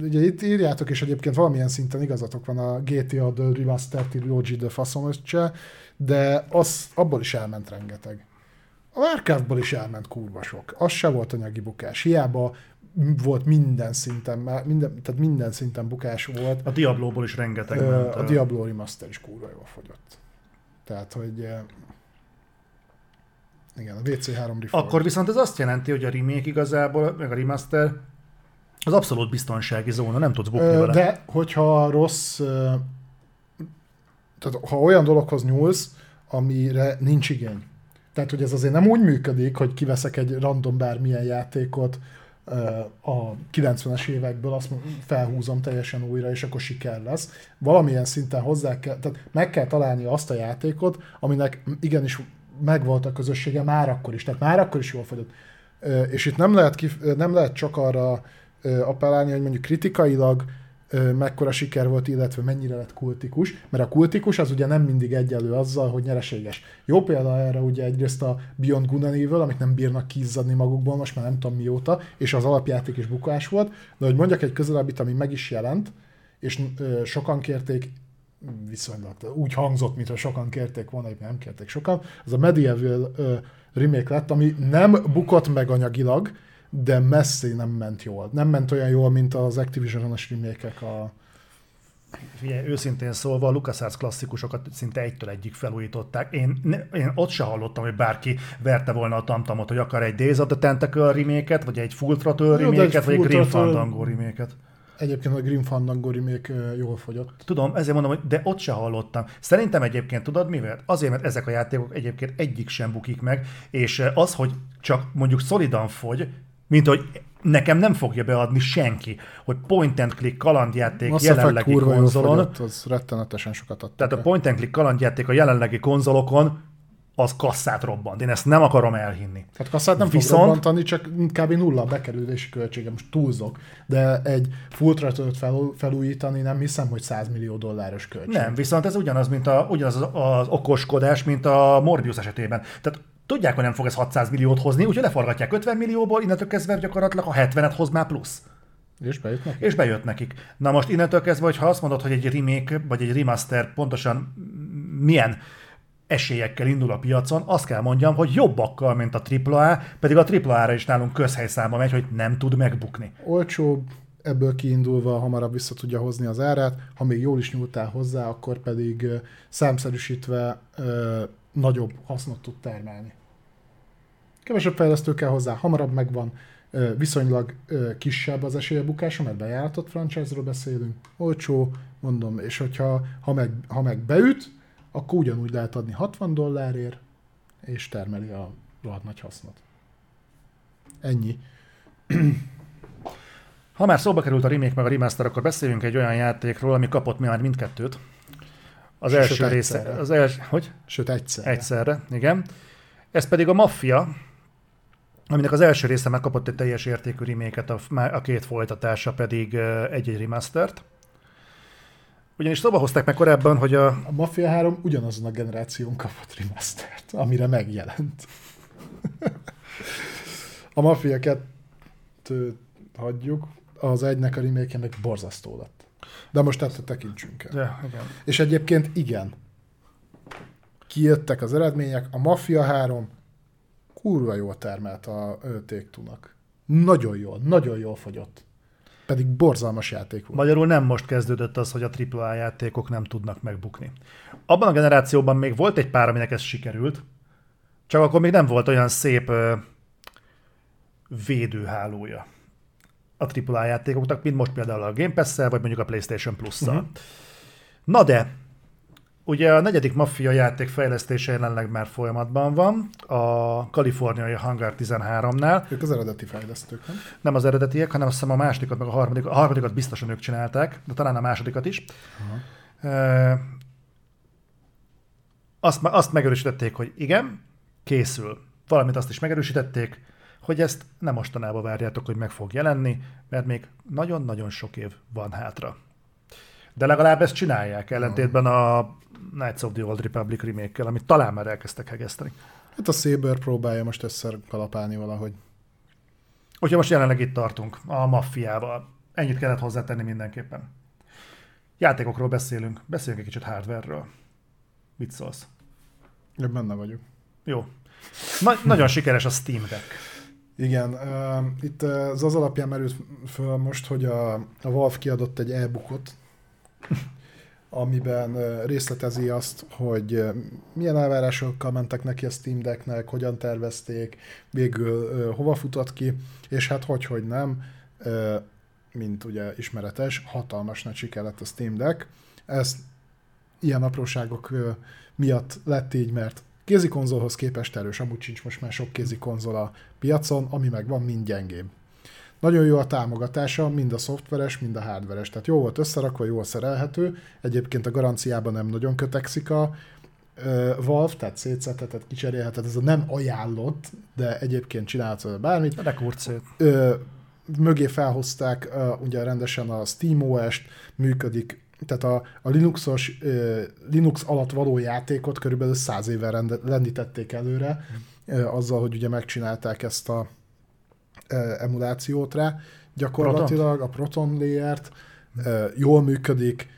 ugye itt írjátok, és egyébként valamilyen szinten igazatok van a GTA The Remastered Trilogy The faszom de az, abból is elment rengeteg. A Warcraftból is elment kurva sok. Az se volt anyagi bukás. Hiába volt minden szinten, minden, tehát minden szinten bukás volt. A Diablo-ból is rengeteg uh, ment. A Diablo Remaster is kurva jól fogyott. Tehát, hogy igen, a WC3 Reforged. Akkor viszont ez azt jelenti, hogy a remake igazából, meg a remaster az abszolút biztonsági zóna, nem tudsz bukni vele. De hogyha rossz, tehát ha olyan dologhoz nyúlsz, amire nincs igény. Tehát, hogy ez azért nem úgy működik, hogy kiveszek egy random bármilyen játékot, a 90-es évekből azt felhúzom teljesen újra, és akkor siker lesz. Valamilyen szinten hozzá kell, tehát meg kell találni azt a játékot, aminek igenis megvolt a közössége már akkor is, tehát már akkor is jól fogyott. És itt nem lehet, kif- nem lehet csak arra appellálni, hogy mondjuk kritikailag mekkora siker volt, illetve mennyire lett kultikus, mert a kultikus az ugye nem mindig egyelő azzal, hogy nyereséges. Jó példa erre ugye egyrészt a Beyond Good and Evil, amik nem bírnak kizzadni magukból, most már nem tudom mióta, és az alapjáték is bukás volt, de hogy mondjak egy közelebbit, ami meg is jelent, és ö, sokan kérték, viszonylag úgy hangzott, mintha sokan kérték volna, hogy nem kérték sokan, az a Medieval ö, remake lett, ami nem bukott meg anyagilag, de messzi nem ment jól. Nem ment olyan jól, mint az Activision-os remake a... Figyelj, őszintén szólva a LucasArts klasszikusokat szinte egytől egyik felújították. Én, én ott se hallottam, hogy bárki verte volna a tamtamot, hogy akar egy Days of the Tentacle remake vagy egy Full Throttle remake vagy egy Grim Fandango remake Egyébként a Grim Fandango remake jól fogyott. Tudom, ezért mondom, hogy de ott se hallottam. Szerintem egyébként tudod mivel? Azért, mert ezek a játékok egyébként egyik sem bukik meg, és az, hogy csak mondjuk szolidan fogy, mint hogy nekem nem fogja beadni senki, hogy point and click kalandjáték Mass jelenlegi konzolon. Fogyott, az rettenetesen sokat adtak. Tehát a point and click kalandjáték a jelenlegi konzolokon az kasszát robbant. Én ezt nem akarom elhinni. Tehát kasszát nem Viszont... fog robbantani, csak kb. nulla a bekerülési költsége, most túlzok. De egy full fel, felújítani nem hiszem, hogy 100 millió dolláros költség. Nem, viszont ez ugyanaz, mint a, ugyanaz az, az okoskodás, mint a Morbius esetében. Tehát Tudják, hogy nem fog ez 600 milliót hozni, úgyhogy leforgatják 50 millióból, innentől kezdve gyakorlatilag a 70-et hoz már plusz. És bejött nekik? És bejött nekik. Na most innentől kezdve, ha azt mondod, hogy egy remake vagy egy remaster pontosan milyen esélyekkel indul a piacon, azt kell mondjam, hogy jobbakkal, mint a AAA, pedig a AAA-ra is nálunk közhelyszámba megy, hogy nem tud megbukni. Olcsóbb, ebből kiindulva hamarabb vissza tudja hozni az árát, ha még jól is nyúltál hozzá, akkor pedig számszerűsítve nagyobb hasznot tud termelni. Kevesebb fejlesztő kell hozzá, hamarabb megvan, viszonylag kisebb az esélye bukása, mert bejáratott franchise-ról beszélünk, olcsó, mondom, és hogyha ha meg, ha meg beüt, akkor ugyanúgy lehet adni 60 dollárért, és termeli a, rohadt nagy hasznot. Ennyi. Ha már szóba került a remake meg a remaster, akkor beszéljünk egy olyan játékról, ami kapott már mindkettőt. Az Sőt, első része, egyszerre. az els, hogy? Sőt, egyszer. Egyszerre, igen. Ez pedig a Mafia, aminek az első része megkapott egy teljes értékű reméket, a, a két folytatása pedig egy-egy remastert. Ugyanis szóba hozták meg korábban, hogy a, A Mafia 3 ugyanazon a generáción kapott remastert, amire megjelent. a Mafia 2 hagyjuk, az egynek a remake meg borzasztó lett. De most ettől tekintsünk el. ja, igen. És egyébként igen. Kijöttek az eredmények, a Mafia 3 kurva jól termelt a Take-Two-nak. Nagyon jól, nagyon jól fogyott. Pedig borzalmas játék volt. Magyarul nem most kezdődött az, hogy a AAA játékok nem tudnak megbukni. Abban a generációban még volt egy pár, aminek ez sikerült, csak akkor még nem volt olyan szép ö, védőhálója a AAA játékoknak, mint most például a Game Pass-szel, vagy mondjuk a PlayStation Plus-szal. Uh-huh. Na de, ugye a negyedik Mafia játék fejlesztése jelenleg már folyamatban van, a kaliforniai Hangar 13-nál, Ők az eredeti fejlesztők, nem? nem az eredetiek, hanem azt hiszem a másodikat, meg a harmadikat, a harmadikat biztosan ők csinálták, de talán a másodikat is. Uh, azt, azt megerősítették, hogy igen, készül. Valamint azt is megerősítették, hogy ezt nem mostanában várjátok, hogy meg fog jelenni, mert még nagyon-nagyon sok év van hátra. De legalább ezt csinálják, ellentétben a Knights of the Old Republic remake amit talán már elkezdtek hegeszteni. Hát a Saber próbálja most össze kalapálni valahogy. Úgyhogy most jelenleg itt tartunk, a maffiával. Ennyit kellett hozzátenni mindenképpen. Játékokról beszélünk, beszéljünk egy kicsit hardware-ről. Mit szólsz? Én benne vagyok. Jó. Na- nagyon sikeres a Steam Deck. Igen, uh, itt az az alapján merült föl most, hogy a, a Valve kiadott egy e-bookot, amiben részletezi azt, hogy milyen elvárásokkal mentek neki a Steam Decknek, hogyan tervezték, végül hova futott ki, és hát hogy, hogy nem, mint ugye ismeretes, hatalmas nagy siker lett a Steam Deck. Ez ilyen apróságok miatt lett így, mert kézi konzolhoz képest erős, amúgy sincs most már sok kézi konzol a piacon, ami meg van, mind gyengébb. Nagyon jó a támogatása, mind a szoftveres, mind a hardveres. Tehát jó volt összerakva, jól szerelhető. Egyébként a garanciában nem nagyon kötekszik a ö, Valve, tehát szétszedheted, kicserélheted. Ez a nem ajánlott, de egyébként csinálhatsz bármit. De kurcét. Ö, mögé felhozták ö, ugye rendesen a SteamOS-t, működik tehát a, a Linuxos, Linux alatt való játékot körülbelül száz éve rende, lendítették előre, azzal, hogy ugye megcsinálták ezt a emulációt rá. Gyakorlatilag a Proton Layer-t jól működik,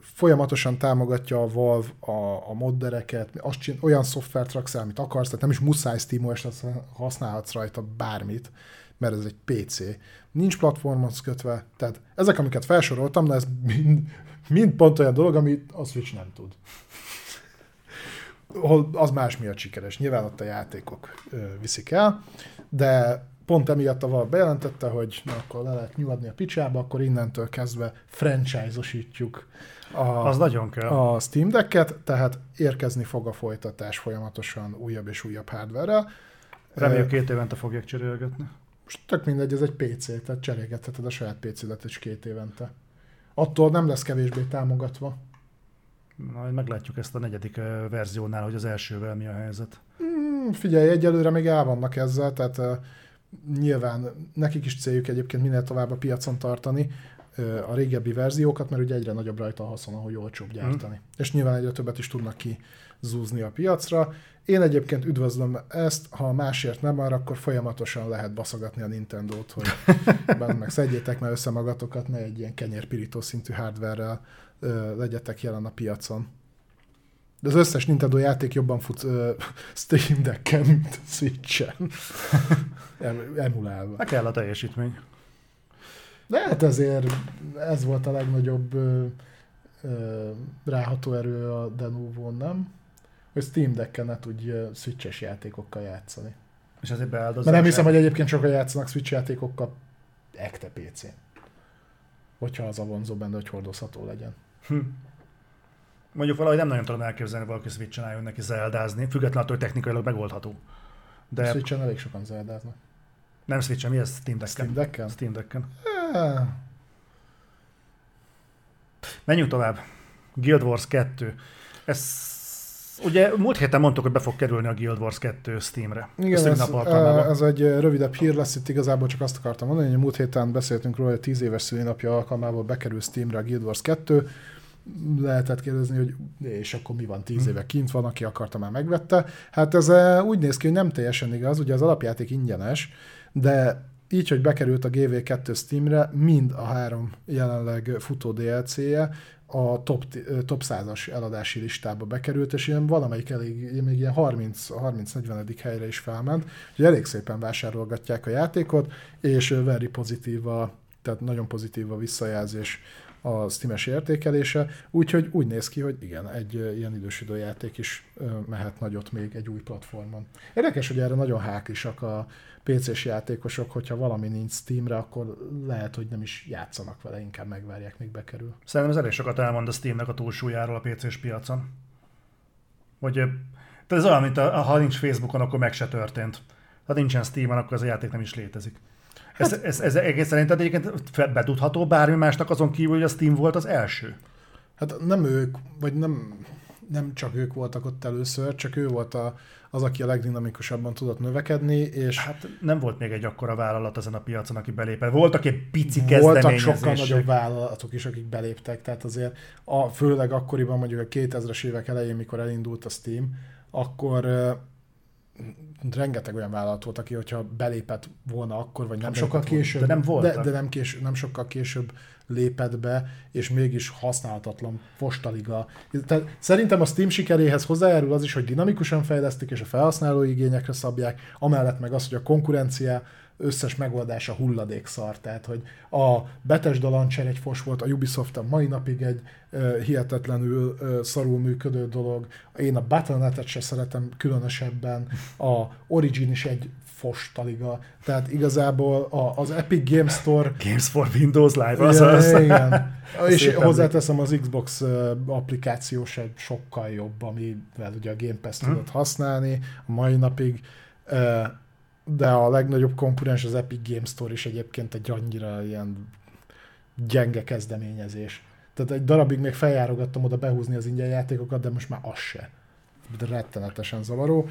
folyamatosan támogatja a Valve a, a moddereket, azt csin, olyan szoftvert raksz el, amit akarsz, tehát nem is muszáj SteamOS-t használhatsz rajta bármit, mert ez egy PC. Nincs platformhoz kötve, tehát ezek, amiket felsoroltam, de ez mind, mind pont olyan dolog, amit a Switch nem tud. Az más miatt sikeres. Nyilván ott a játékok viszik el, de pont emiatt a Valve bejelentette, hogy na, akkor le lehet nyugodni a picsába, akkor innentől kezdve franchise-osítjuk a, Az nagyon kell. a Steam Deck-et, tehát érkezni fog a folytatás folyamatosan újabb és újabb hardware-rel. Reméljük két évente fogják cserélgetni. most tök mindegy, ez egy PC, tehát cserélgetheted a saját PC-det is két évente. Attól nem lesz kevésbé támogatva. Majd meglátjuk ezt a negyedik verziónál, hogy az elsővel mi a helyzet. Hmm, figyelj, egyelőre még el vannak ezzel, tehát uh, nyilván nekik is céljuk egyébként minél tovább a piacon tartani uh, a régebbi verziókat, mert ugye egyre nagyobb rajta a haszon, ahogy olcsóbb gyártani. Mm. És nyilván egyre többet is tudnak ki zúzni a piacra. Én egyébként üdvözlöm ezt, ha másért nem már, akkor folyamatosan lehet baszogatni a Nintendo-t, hogy meg szedjétek meg össze magatokat, ne egy ilyen kenyérpirító szintű hardware-rel ö, legyetek jelen a piacon. De az összes Nintendo játék jobban fut ö, Steam Deck-en, mint Switch-en. Em- Emulálva. Ne kell a teljesítmény. De hát ezért ez volt a legnagyobb ö, ö, ráható erő a Denuvo, nem? Hogy Steam Deck-en ne tudj Switch-es játékokkal játszani. És ezért beáldozzák. Mert nem hiszem, hogy egyébként sokan játszanak Switch játékokkal ekte PC-n. Hogyha az a vonzó benne, hogy hordozható legyen. Hm. Mondjuk valahogy nem nagyon tudom elképzelni, hogy valaki Switch-en álljon neki zeldázni, függetlenül attól, hogy technikailag megoldható. De... De Switch-en elég sokan zeldáznak. nem Switch-en, mi ez? Steam Deck-en? Steam Deck-en? Steam Deck-en. Menjünk tovább. Guild Wars 2. Ez Ugye múlt héten mondtuk, hogy be fog kerülni a Guild Wars 2 Steamre. Igen, ez, ez egy rövidebb hír lesz, itt igazából csak azt akartam mondani, hogy a múlt héten beszéltünk róla, hogy 10 éves szülinapja alkalmából bekerül Steamre a Guild Wars 2, lehetett kérdezni, hogy és akkor mi van, 10 hm. éve kint van, aki akarta már megvette. Hát ez úgy néz ki, hogy nem teljesen igaz, ugye az alapjáték ingyenes, de így, hogy bekerült a GV2 Steamre, mind a három jelenleg futó DLC-je a top, top 100-as eladási listába bekerült, és ilyen valamelyik elég, még ilyen 30-40. helyre is felment, hogy elég szépen vásárolgatják a játékot, és very pozitív a, tehát nagyon pozitív a visszajelzés a Steam-es értékelése, úgyhogy úgy néz ki, hogy igen, egy ilyen idősödő játék is mehet nagyot még egy új platformon. Érdekes, hogy erre nagyon hákisak a PC-s játékosok, hogyha valami nincs Steamre, akkor lehet, hogy nem is játszanak vele, inkább megvárják, még bekerül. Szerintem ez elég sokat elmond a Steamnek a túlsúlyáról a PC-s piacon. Tehát ez olyan, mint a, ha nincs Facebookon, akkor meg se történt. Ha nincsen Steamon, akkor ez a játék nem is létezik. Ez, hát, ez, ez egész szerinted egyébként betudható bármi másnak azon kívül, hogy a Steam volt az első? Hát nem ők, vagy nem, nem csak ők voltak ott először, csak ő volt a, az, aki a legdinamikusabban tudott növekedni, és... Hát nem volt még egy akkora vállalat ezen a piacon, aki belépett. Voltak egy pici. Voltak sokkal nagyobb vállalatok is, akik beléptek, tehát azért a, főleg akkoriban mondjuk a 2000-es évek elején, mikor elindult a Steam, akkor rengeteg olyan vállalat volt, aki, hogyha belépett volna akkor, vagy nem hát sokkal később, de nem, volt, de, de nem, kés, nem sokkal később lépett be, és mégis használhatatlan postaliga. Tehát szerintem a Steam sikeréhez hozzájárul az is, hogy dinamikusan fejlesztik, és a felhasználó igényekre szabják, amellett meg az, hogy a konkurencia összes megoldása hulladékszar. Tehát, hogy a Bethesda Launcher egy fos volt, a Ubisoft a mai napig egy uh, hihetetlenül uh, szarul működő dolog. Én a Battle.net-et se szeretem különösebben. A Origin is egy fostaliga. Tehát igazából a, az Epic Game Store... Games for Windows Live, az igen, az. Igen. És hozzáteszem, az Xbox applikáció se sokkal jobb, amivel ugye a Game Pass hmm. tudod használni a mai napig de a legnagyobb konkurens az Epic Games Store is egyébként egy annyira ilyen gyenge kezdeményezés. Tehát egy darabig még feljárogattam oda behúzni az ingyen játékokat, de most már az se. De rettenetesen zavaró.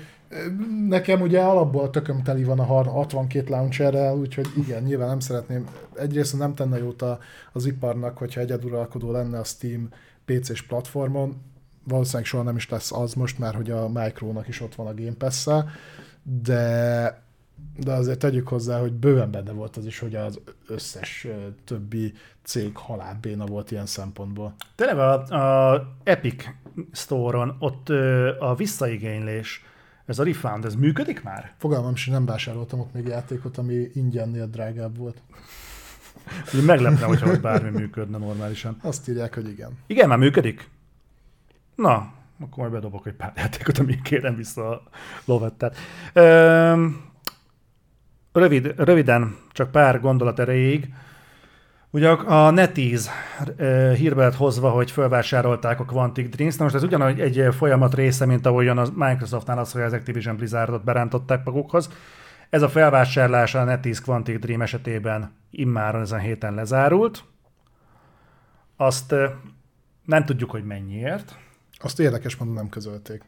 Nekem ugye alapból tököm teli van a 62 launcherrel, úgyhogy igen, nyilván nem szeretném. Egyrészt nem tenne jót az iparnak, hogyha egyeduralkodó lenne a Steam PC-s platformon. Valószínűleg soha nem is lesz az most, már hogy a Micronak is ott van a Game pass de de azért tegyük hozzá, hogy bőven benne volt az is, hogy az összes többi cég halálbéna volt ilyen szempontból. Tényleg a, a Epic Store-on ott a visszaigénylés, ez a refund, ez működik már? Fogalmam sem, nem vásároltam ott még játékot, ami ingyennél drágább volt. Ugye meglepne, hogyha ott bármi működne normálisan. Azt írják, hogy igen. Igen, már működik? Na, akkor majd bedobok egy pár játékot, ami kérem vissza a lovettát. Rövid, röviden, csak pár gondolat erejéig. Ugye a NetEase hírbe lett hozva, hogy felvásárolták a Quantic Dreams. Na most ez ugyanúgy egy folyamat része, mint ahogyan a Microsoftnál az, hogy az Activision Blizzardot berántották magukhoz. Ez a felvásárlás a NetEase Quantic Dream esetében immáron ezen héten lezárult. Azt nem tudjuk, hogy mennyiért. Azt érdekes mondom, nem közölték.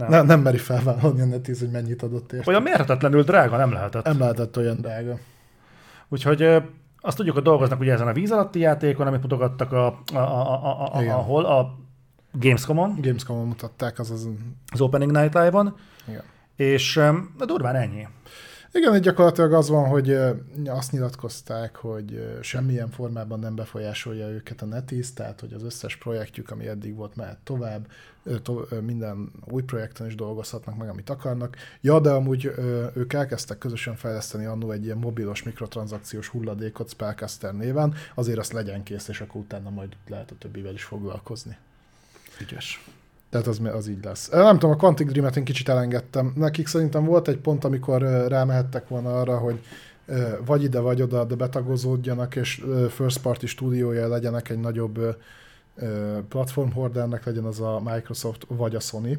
Nem. nem, nem meri felvállalni a NetEase, hogy mennyit adott érte. Olyan mérhetetlenül drága nem lehetett. Nem lehetett olyan drága. Úgyhogy azt tudjuk, hogy dolgoznak ugye ezen a víz alatti játékon, amit mutogattak a, a, a, a, a, ahol a Gamescom-on. Gamescom-on mutatták, az az... Az Opening Night Live-on. Igen. És de durván ennyi. Igen, egy gyakorlatilag az van, hogy azt nyilatkozták, hogy semmilyen formában nem befolyásolja őket a NetEase, tehát hogy az összes projektjük, ami eddig volt, mehet tovább, minden új projekten is dolgozhatnak meg, amit akarnak. Ja, de amúgy ők elkezdtek közösen fejleszteni annó egy ilyen mobilos mikrotranszakciós hulladékot Spellcaster néven, azért azt legyen kész, és akkor utána majd lehet a többivel is foglalkozni. Ügyes. Tehát az, az így lesz. Nem tudom, a Quantic Dream-et én kicsit elengedtem. Nekik szerintem volt egy pont, amikor rámehettek volna arra, hogy vagy ide, vagy oda, de betagozódjanak, és first party stúdiója legyenek egy nagyobb platform hordernek, legyen az a Microsoft vagy a Sony.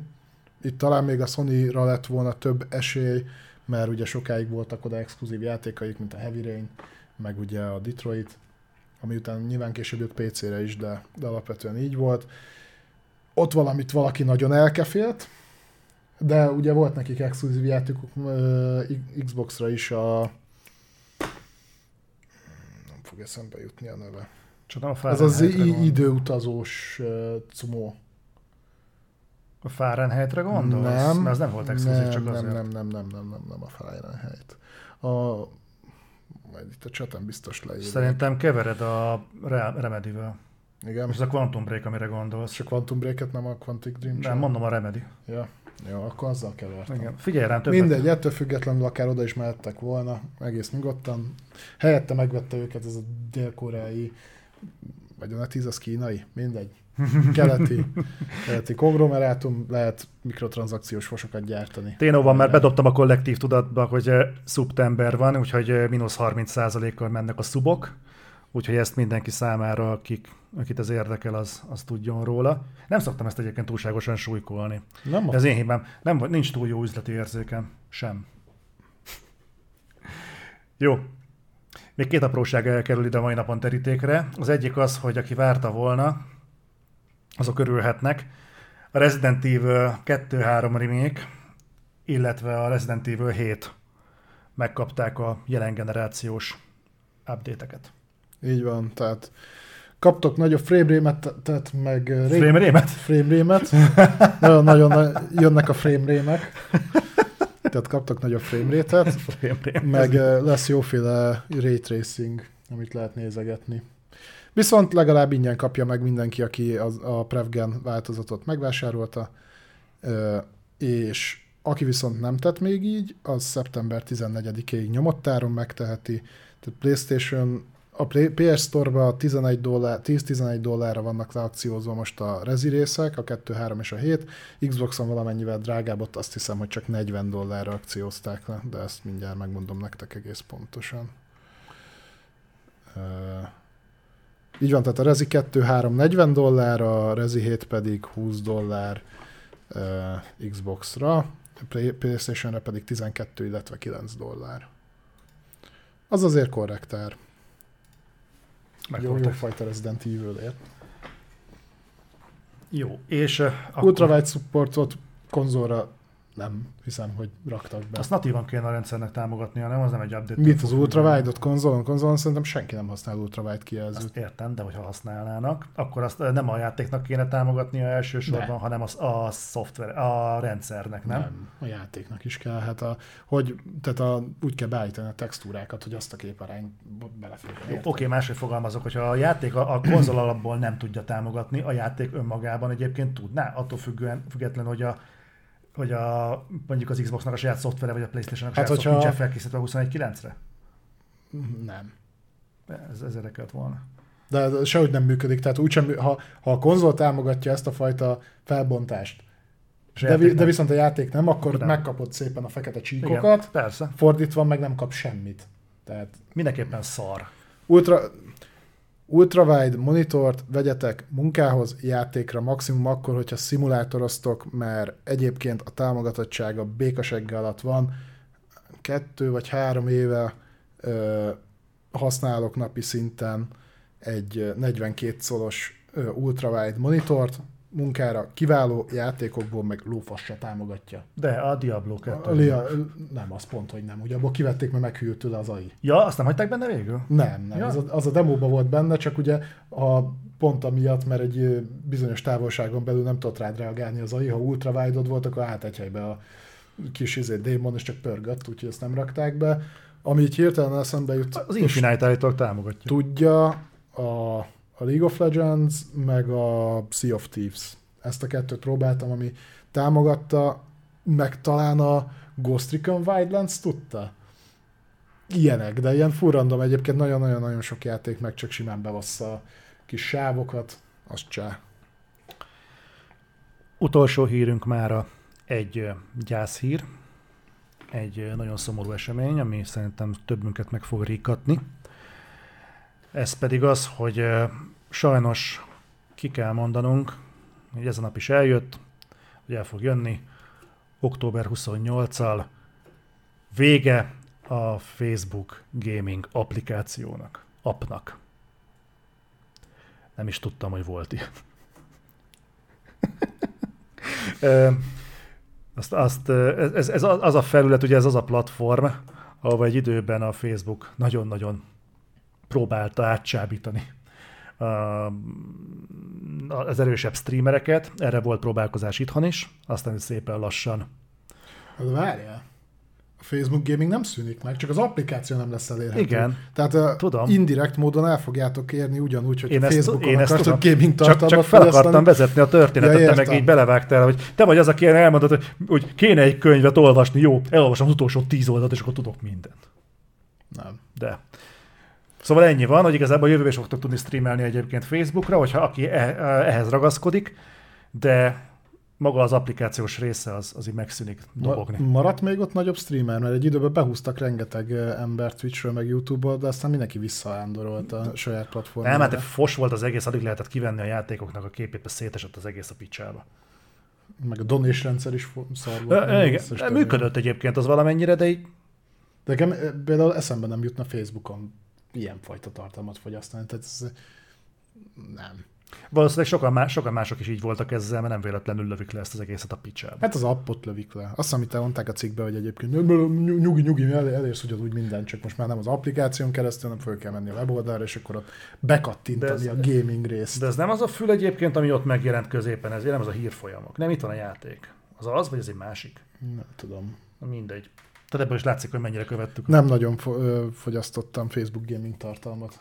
Itt talán még a Sony-ra lett volna több esély, mert ugye sokáig voltak oda exkluzív játékaik, mint a Heavy Rain, meg ugye a Detroit, ami után nyilván később jött PC-re is, de, de alapvetően így volt. Ott valamit valaki nagyon elkefélt, de ugye volt nekik exkluzív játékok Xbox-ra is a... Nem fog eszembe jutni a neve. Csak nem a Ez az időutazós uh, cumó. A Fahrenheit-re gondolsz? Nem. Mert az nem volt exkluzív, nem, csak nem, azért. nem, nem, nem, nem, nem, nem a Fahrenheit. A, majd itt a chaten biztos leírják. Szerintem kevered a Re- Remedy-vel. Igen. És ez a Quantum Break, amire gondolsz. És a Quantum Break-et nem a Quantic Dream Nem, mondom a Remedy. Ja. Jó, akkor azzal kevertem. Igen. Figyelj rám többet. Mindegy, ettől függetlenül akár oda is mehettek volna, egész nyugodtan. Helyette megvette őket ez a dél-koreai, vagy a Netiz, az kínai, mindegy. Keleti, keleti konglomerátum, lehet mikrotranszakciós fosokat gyártani. Ténóban már bedobtam a kollektív tudatba, hogy eh, szubtember van, úgyhogy eh, mínusz 30%-kal mennek a szubok, úgyhogy ezt mindenki számára, akik, akit ez érdekel, az, az tudjon róla. Nem szoktam ezt egyébként túlságosan súlykolni. Nem a Ez én hibám. Nem, nincs túl jó üzleti érzékem. Sem. Jó. Még két apróság kerül ide a mai napon terítékre. Az egyik az, hogy aki várta volna, azok örülhetnek. A Resident Evil 2-3 remake, illetve a Resident Evil 7 megkapták a jelen generációs update-eket. Így van, tehát kaptok nagyobb frame rate meg uh, ré- Frame rate-et? frame rate Nagyon-nagyon na- jönnek a frame rate Tehát kaptok nagyobb frame rate Frame rate. meg uh, lesz jóféle ray tracing, amit lehet nézegetni. Viszont legalább ingyen kapja meg mindenki, aki az, a Prevgen változatot megvásárolta, Ö, és aki viszont nem tett még így, az szeptember 14-ig nyomott áron megteheti. Tehát PlayStation, a PS Store-ba 11 dollár, 10-11 dollárra vannak leakciózva most a Rezi részek, a 2, 3 és a 7. Xboxon valamennyivel drágább, ott azt hiszem, hogy csak 40 dollárra akciózták le, de ezt mindjárt megmondom nektek egész pontosan. Ö, így van, tehát a Rezi 2, 3, 40 dollár, a Rezi 7 pedig 20 dollár uh, Xbox-ra, PlayStation-re pedig 12, illetve 9 dollár. Az azért korrektár. Jó, jó Megvoltak. fajta Resident Evil-ért. Jó, és uh, akkor Ultrawide supportot konzolra nem hiszem, hogy raktak be. azt natívan kéne a rendszernek támogatnia, nem? Az nem egy update. Mit az Ultrawide-ot konzolon? Konzolon szerintem senki nem használ Ultrawide kijelzőt. Azt értem, de hogyha használnának, akkor azt nem a játéknak kéne támogatnia elsősorban, De. hanem a, a szoftver, a rendszernek, nem? Nem, a játéknak is kell. Hát a, hogy, tehát a, úgy kell beállítani a textúrákat, hogy azt a képarányt beleférjen. Oké, máshogy fogalmazok, hogyha a játék a, a konzol alapból nem tudja támogatni, a játék önmagában egyébként tudná, attól függően, független, hogy a hogy a, mondjuk az Xboxnak a saját szoftvere, vagy a Playstation-nak a Hát, saját hogyha- nincsen felkészítve a 21.9-re? Nem. Ez, ez kellett volna. De ez sehogy nem működik. Tehát úgysem, ha, ha a konzol támogatja ezt a fajta felbontást, És de, vi, de viszont a játék nem, akkor Nem. megkapod szépen a fekete Igen, csíkokat, persze. fordítva meg nem kap semmit. Tehát Mindenképpen szar. ultra, ultrawide monitort vegyetek munkához, játékra maximum akkor, hogyha szimulátoroztok, mert egyébként a támogatottsága békasegge alatt van. Kettő vagy három éve ö, használok napi szinten egy ö, 42 szolos ultrawide monitort, munkára kiváló játékokból meg lófasz se támogatja. De a Diablo 2. A Lia, nem, az pont, hogy nem. Ugye abból kivették, mert meghűlt tőle az AI. Ja, azt nem hagyták benne végül? Nem, nem. Ja. Az, a, az a demóban volt benne, csak ugye a pont amiatt, mert egy bizonyos távolságon belül nem tudott rád reagálni az AI, ha ultra wide volt, akkor át egy helybe a kis izé, démon, és csak pörgött, úgyhogy ezt nem rakták be. Ami így hirtelen eszembe jut, Az Infinite állítólag támogatja. tudja a, a League of Legends, meg a Sea of Thieves. Ezt a kettőt próbáltam, ami támogatta, meg talán a Ghost Recon Wildlands tudta? Ilyenek, de ilyen furrandom egyébként nagyon-nagyon-nagyon sok játék meg csak simán bevassza a kis sávokat, az csá. Utolsó hírünk mára egy gyászhír, egy nagyon szomorú esemény, ami szerintem többünket meg fog ríkatni. Ez pedig az, hogy sajnos ki kell mondanunk, hogy ez a nap is eljött, hogy el fog jönni, október 28-al vége a Facebook gaming applikációnak, appnak. Nem is tudtam, hogy volt ilyen. azt, azt, ez, ez az a felület, ugye ez az a platform, ahol egy időben a Facebook nagyon-nagyon próbálta átcsábítani az erősebb streamereket. Erre volt próbálkozás itthon is, aztán szépen lassan. Hát várjál. A Facebook Gaming nem szűnik meg, csak az applikáció nem lesz elérhető. Igen, Tehát tudom. indirekt módon el fogjátok érni ugyanúgy, hogy én Facebookon én akartok gaming tartalmat Csak, csak fel akartam vezetni a történetet, ja, te meg így belevágtál, hogy te vagy az, aki elmondod, hogy, hogy kéne egy könyvet olvasni, jó, elolvasom az utolsó tíz oldalt, és akkor tudok mindent. Nem. De. Szóval ennyi van, hogy igazából jövőben is fogtok tudni streamelni egyébként Facebookra, hogyha aki e, ehhez ragaszkodik, de maga az applikációs része az, az így megszűnik dobogni. Maradt még ott nagyobb streamer, mert egy időben behúztak rengeteg ember Twitchről, meg YouTube-ból, de aztán mindenki visszaándorolt a saját platformjára. Nem, hát fos volt az egész, addig lehetett kivenni a játékoknak a képét, szétesett az egész a picsába. Meg a donés rendszer is szar volt. E, működött egyébként az valamennyire, de így... De nekem például eszembe nem jutna Facebookon ilyenfajta tartalmat fogyasztani, tehát ez nem. Valószínűleg sokan, más, sokan mások is így voltak ezzel, mert nem véletlenül lövik le ezt az egészet a picsába. Hát az appot lövik le. Azt, amit te mondták a cikkbe, hogy egyébként nyugi, nyugi, elérsz ugyanúgy minden, csak most már nem az applikáción keresztül, nem föl kell menni a weboldalra, és akkor ott bekattintani ez, a gaming részt. De ez nem az a fül egyébként, ami ott megjelent középen, ez nem az a hírfolyamok. Nem itt van a játék. Az az, vagy ez egy másik? Nem tudom. Mindegy. Tehát ebből is látszik, hogy mennyire követtük. Nem nagyon fogyasztottam Facebook gaming tartalmat.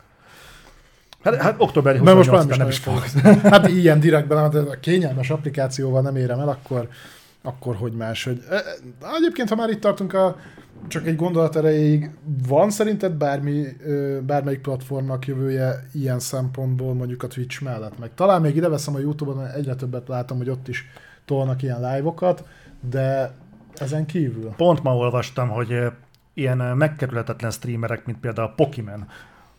Hát, hát október 28 most nem, is fogok. hát ilyen direktben, hát a kényelmes applikációval nem érem el, akkor, akkor hogy más. Hogy... Egyébként, ha már itt tartunk a csak egy gondolat erejéig, van szerinted bármi, bármelyik platformnak jövője ilyen szempontból mondjuk a Twitch mellett? Meg talán még ide veszem a Youtube-on, egyre többet látom, hogy ott is tolnak ilyen live-okat, de ezen kívül? Pont ma olvastam, hogy ilyen megkerülhetetlen streamerek, mint például a Pokimen,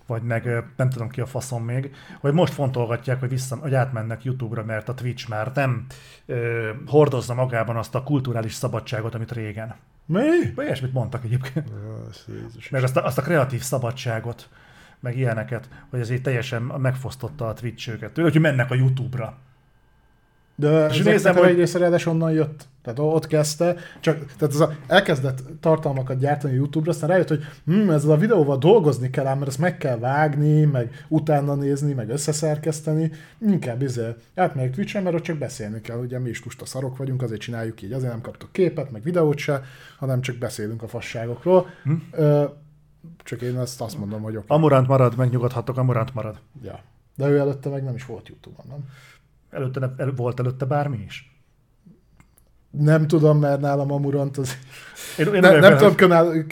vagy meg nem tudom ki a faszom még, hogy most fontolgatják, hogy, vissza, hogy átmennek YouTube-ra, mert a Twitch már nem ö, hordozza magában azt a kulturális szabadságot, amit régen. Mi? Vagy ilyesmit mondtak egyébként. meg azt a, azt a kreatív szabadságot, meg ilyeneket, hogy ez így teljesen megfosztotta a Twitch őket. Hogy mennek a YouTube-ra. De és nézem, hogy egyrészt ráadásul onnan jött. Tehát ott kezdte, csak tehát az a, elkezdett tartalmakat gyártani YouTube-ra, aztán rájött, hogy hm, ezzel a videóval dolgozni kell ám, mert ezt meg kell vágni, meg utána nézni, meg összeszerkeszteni. Inkább izé, átmegyek Twitch-en, mert ott csak beszélni kell, ugye mi is lusta szarok vagyunk, azért csináljuk így, azért nem kaptok képet, meg videót se, hanem csak beszélünk a fasságokról. Hm? Ö, csak én ezt azt mondom, hogy okay. Amurant marad, megnyugodhatok, Amurant marad. Ja. De ő előtte meg nem is volt YouTube-on, nem? Előtte, el, volt előtte bármi is? Nem tudom, mert nálam a Murant az... Én, én ne, nem tudom különálló,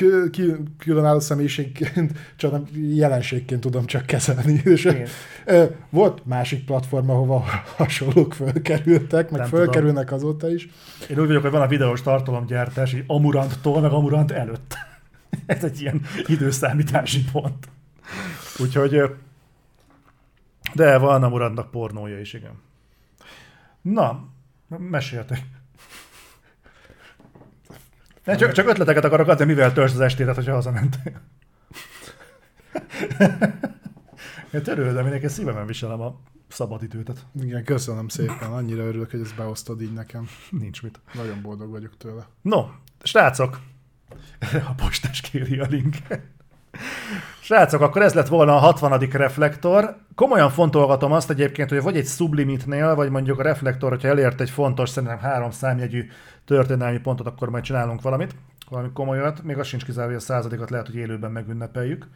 különálló személyiségként, csak nem jelenségként tudom csak kezelni. És volt másik platform, ahova hasonlók fölkerültek, meg nem fölkerülnek tudom. azóta is. Én úgy vagyok, hogy van a videós tartalomgyártás, így Amuranttól, meg Amurant előtt. Ez egy ilyen időszámítási pont. Úgyhogy de van Amurantnak pornója is, igen. Na, meséltek. Ne, csak, csak ötleteket akarok adni, mivel töltsd az estétet, hogyha hazamentél. Én törődöm, de mindenki szívemen viselem a szabadidőt. Igen, köszönöm szépen. Annyira örülök, hogy ezt beosztod így nekem. Nincs mit. Nagyon boldog vagyok tőle. No, srácok, a postás kéri a linket. Srácok, akkor ez lett volna a 60. reflektor. Komolyan fontolgatom azt egyébként, hogy vagy egy sublimitnél, vagy mondjuk a reflektor, hogyha elért egy fontos, szerintem három számjegyű történelmi pontot, akkor majd csinálunk valamit, valami komolyat. Még az sincs kizárva, hogy a századikat lehet, hogy élőben megünnepeljük.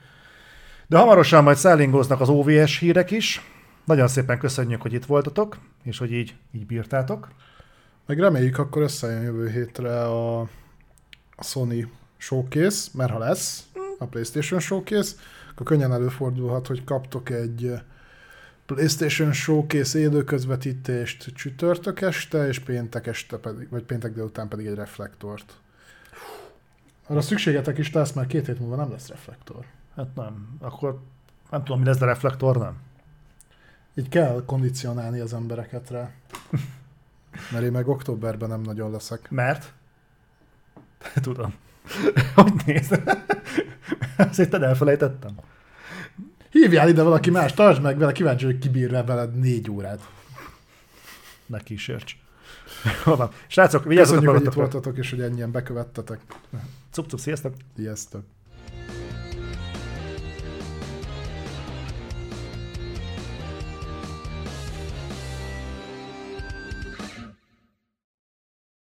De hamarosan majd szállingóznak az OVS hírek is. Nagyon szépen köszönjük, hogy itt voltatok, és hogy így, így bírtátok. Meg reméljük, akkor összejön jövő hétre a Sony showcase, mert ha lesz, a PlayStation Showcase, akkor könnyen előfordulhat, hogy kaptok egy eh, PlayStation Showcase élő közvetítést csütörtök este, és péntek este pedig, vagy péntek délután pedig egy reflektort. Arra szükségetek is lesz, mert két hét múlva nem lesz reflektor. Hát nem. Akkor nem tudom, mi lesz a reflektor, nem? Így kell kondicionálni az embereket rá. Mert én meg októberben nem nagyon leszek. Mert? Tudom. hogy néz? Azt hitted elfelejtettem? Hívjál ide valaki más, tartsd meg vele, kíváncsi, hogy kibír veled négy órát. Megkísérts. van. Srácok, vigyázzatok Köszönjük, hogy itt voltatok, és hogy ennyien bekövettetek. Cup, cup, sziasztok! Sziasztok!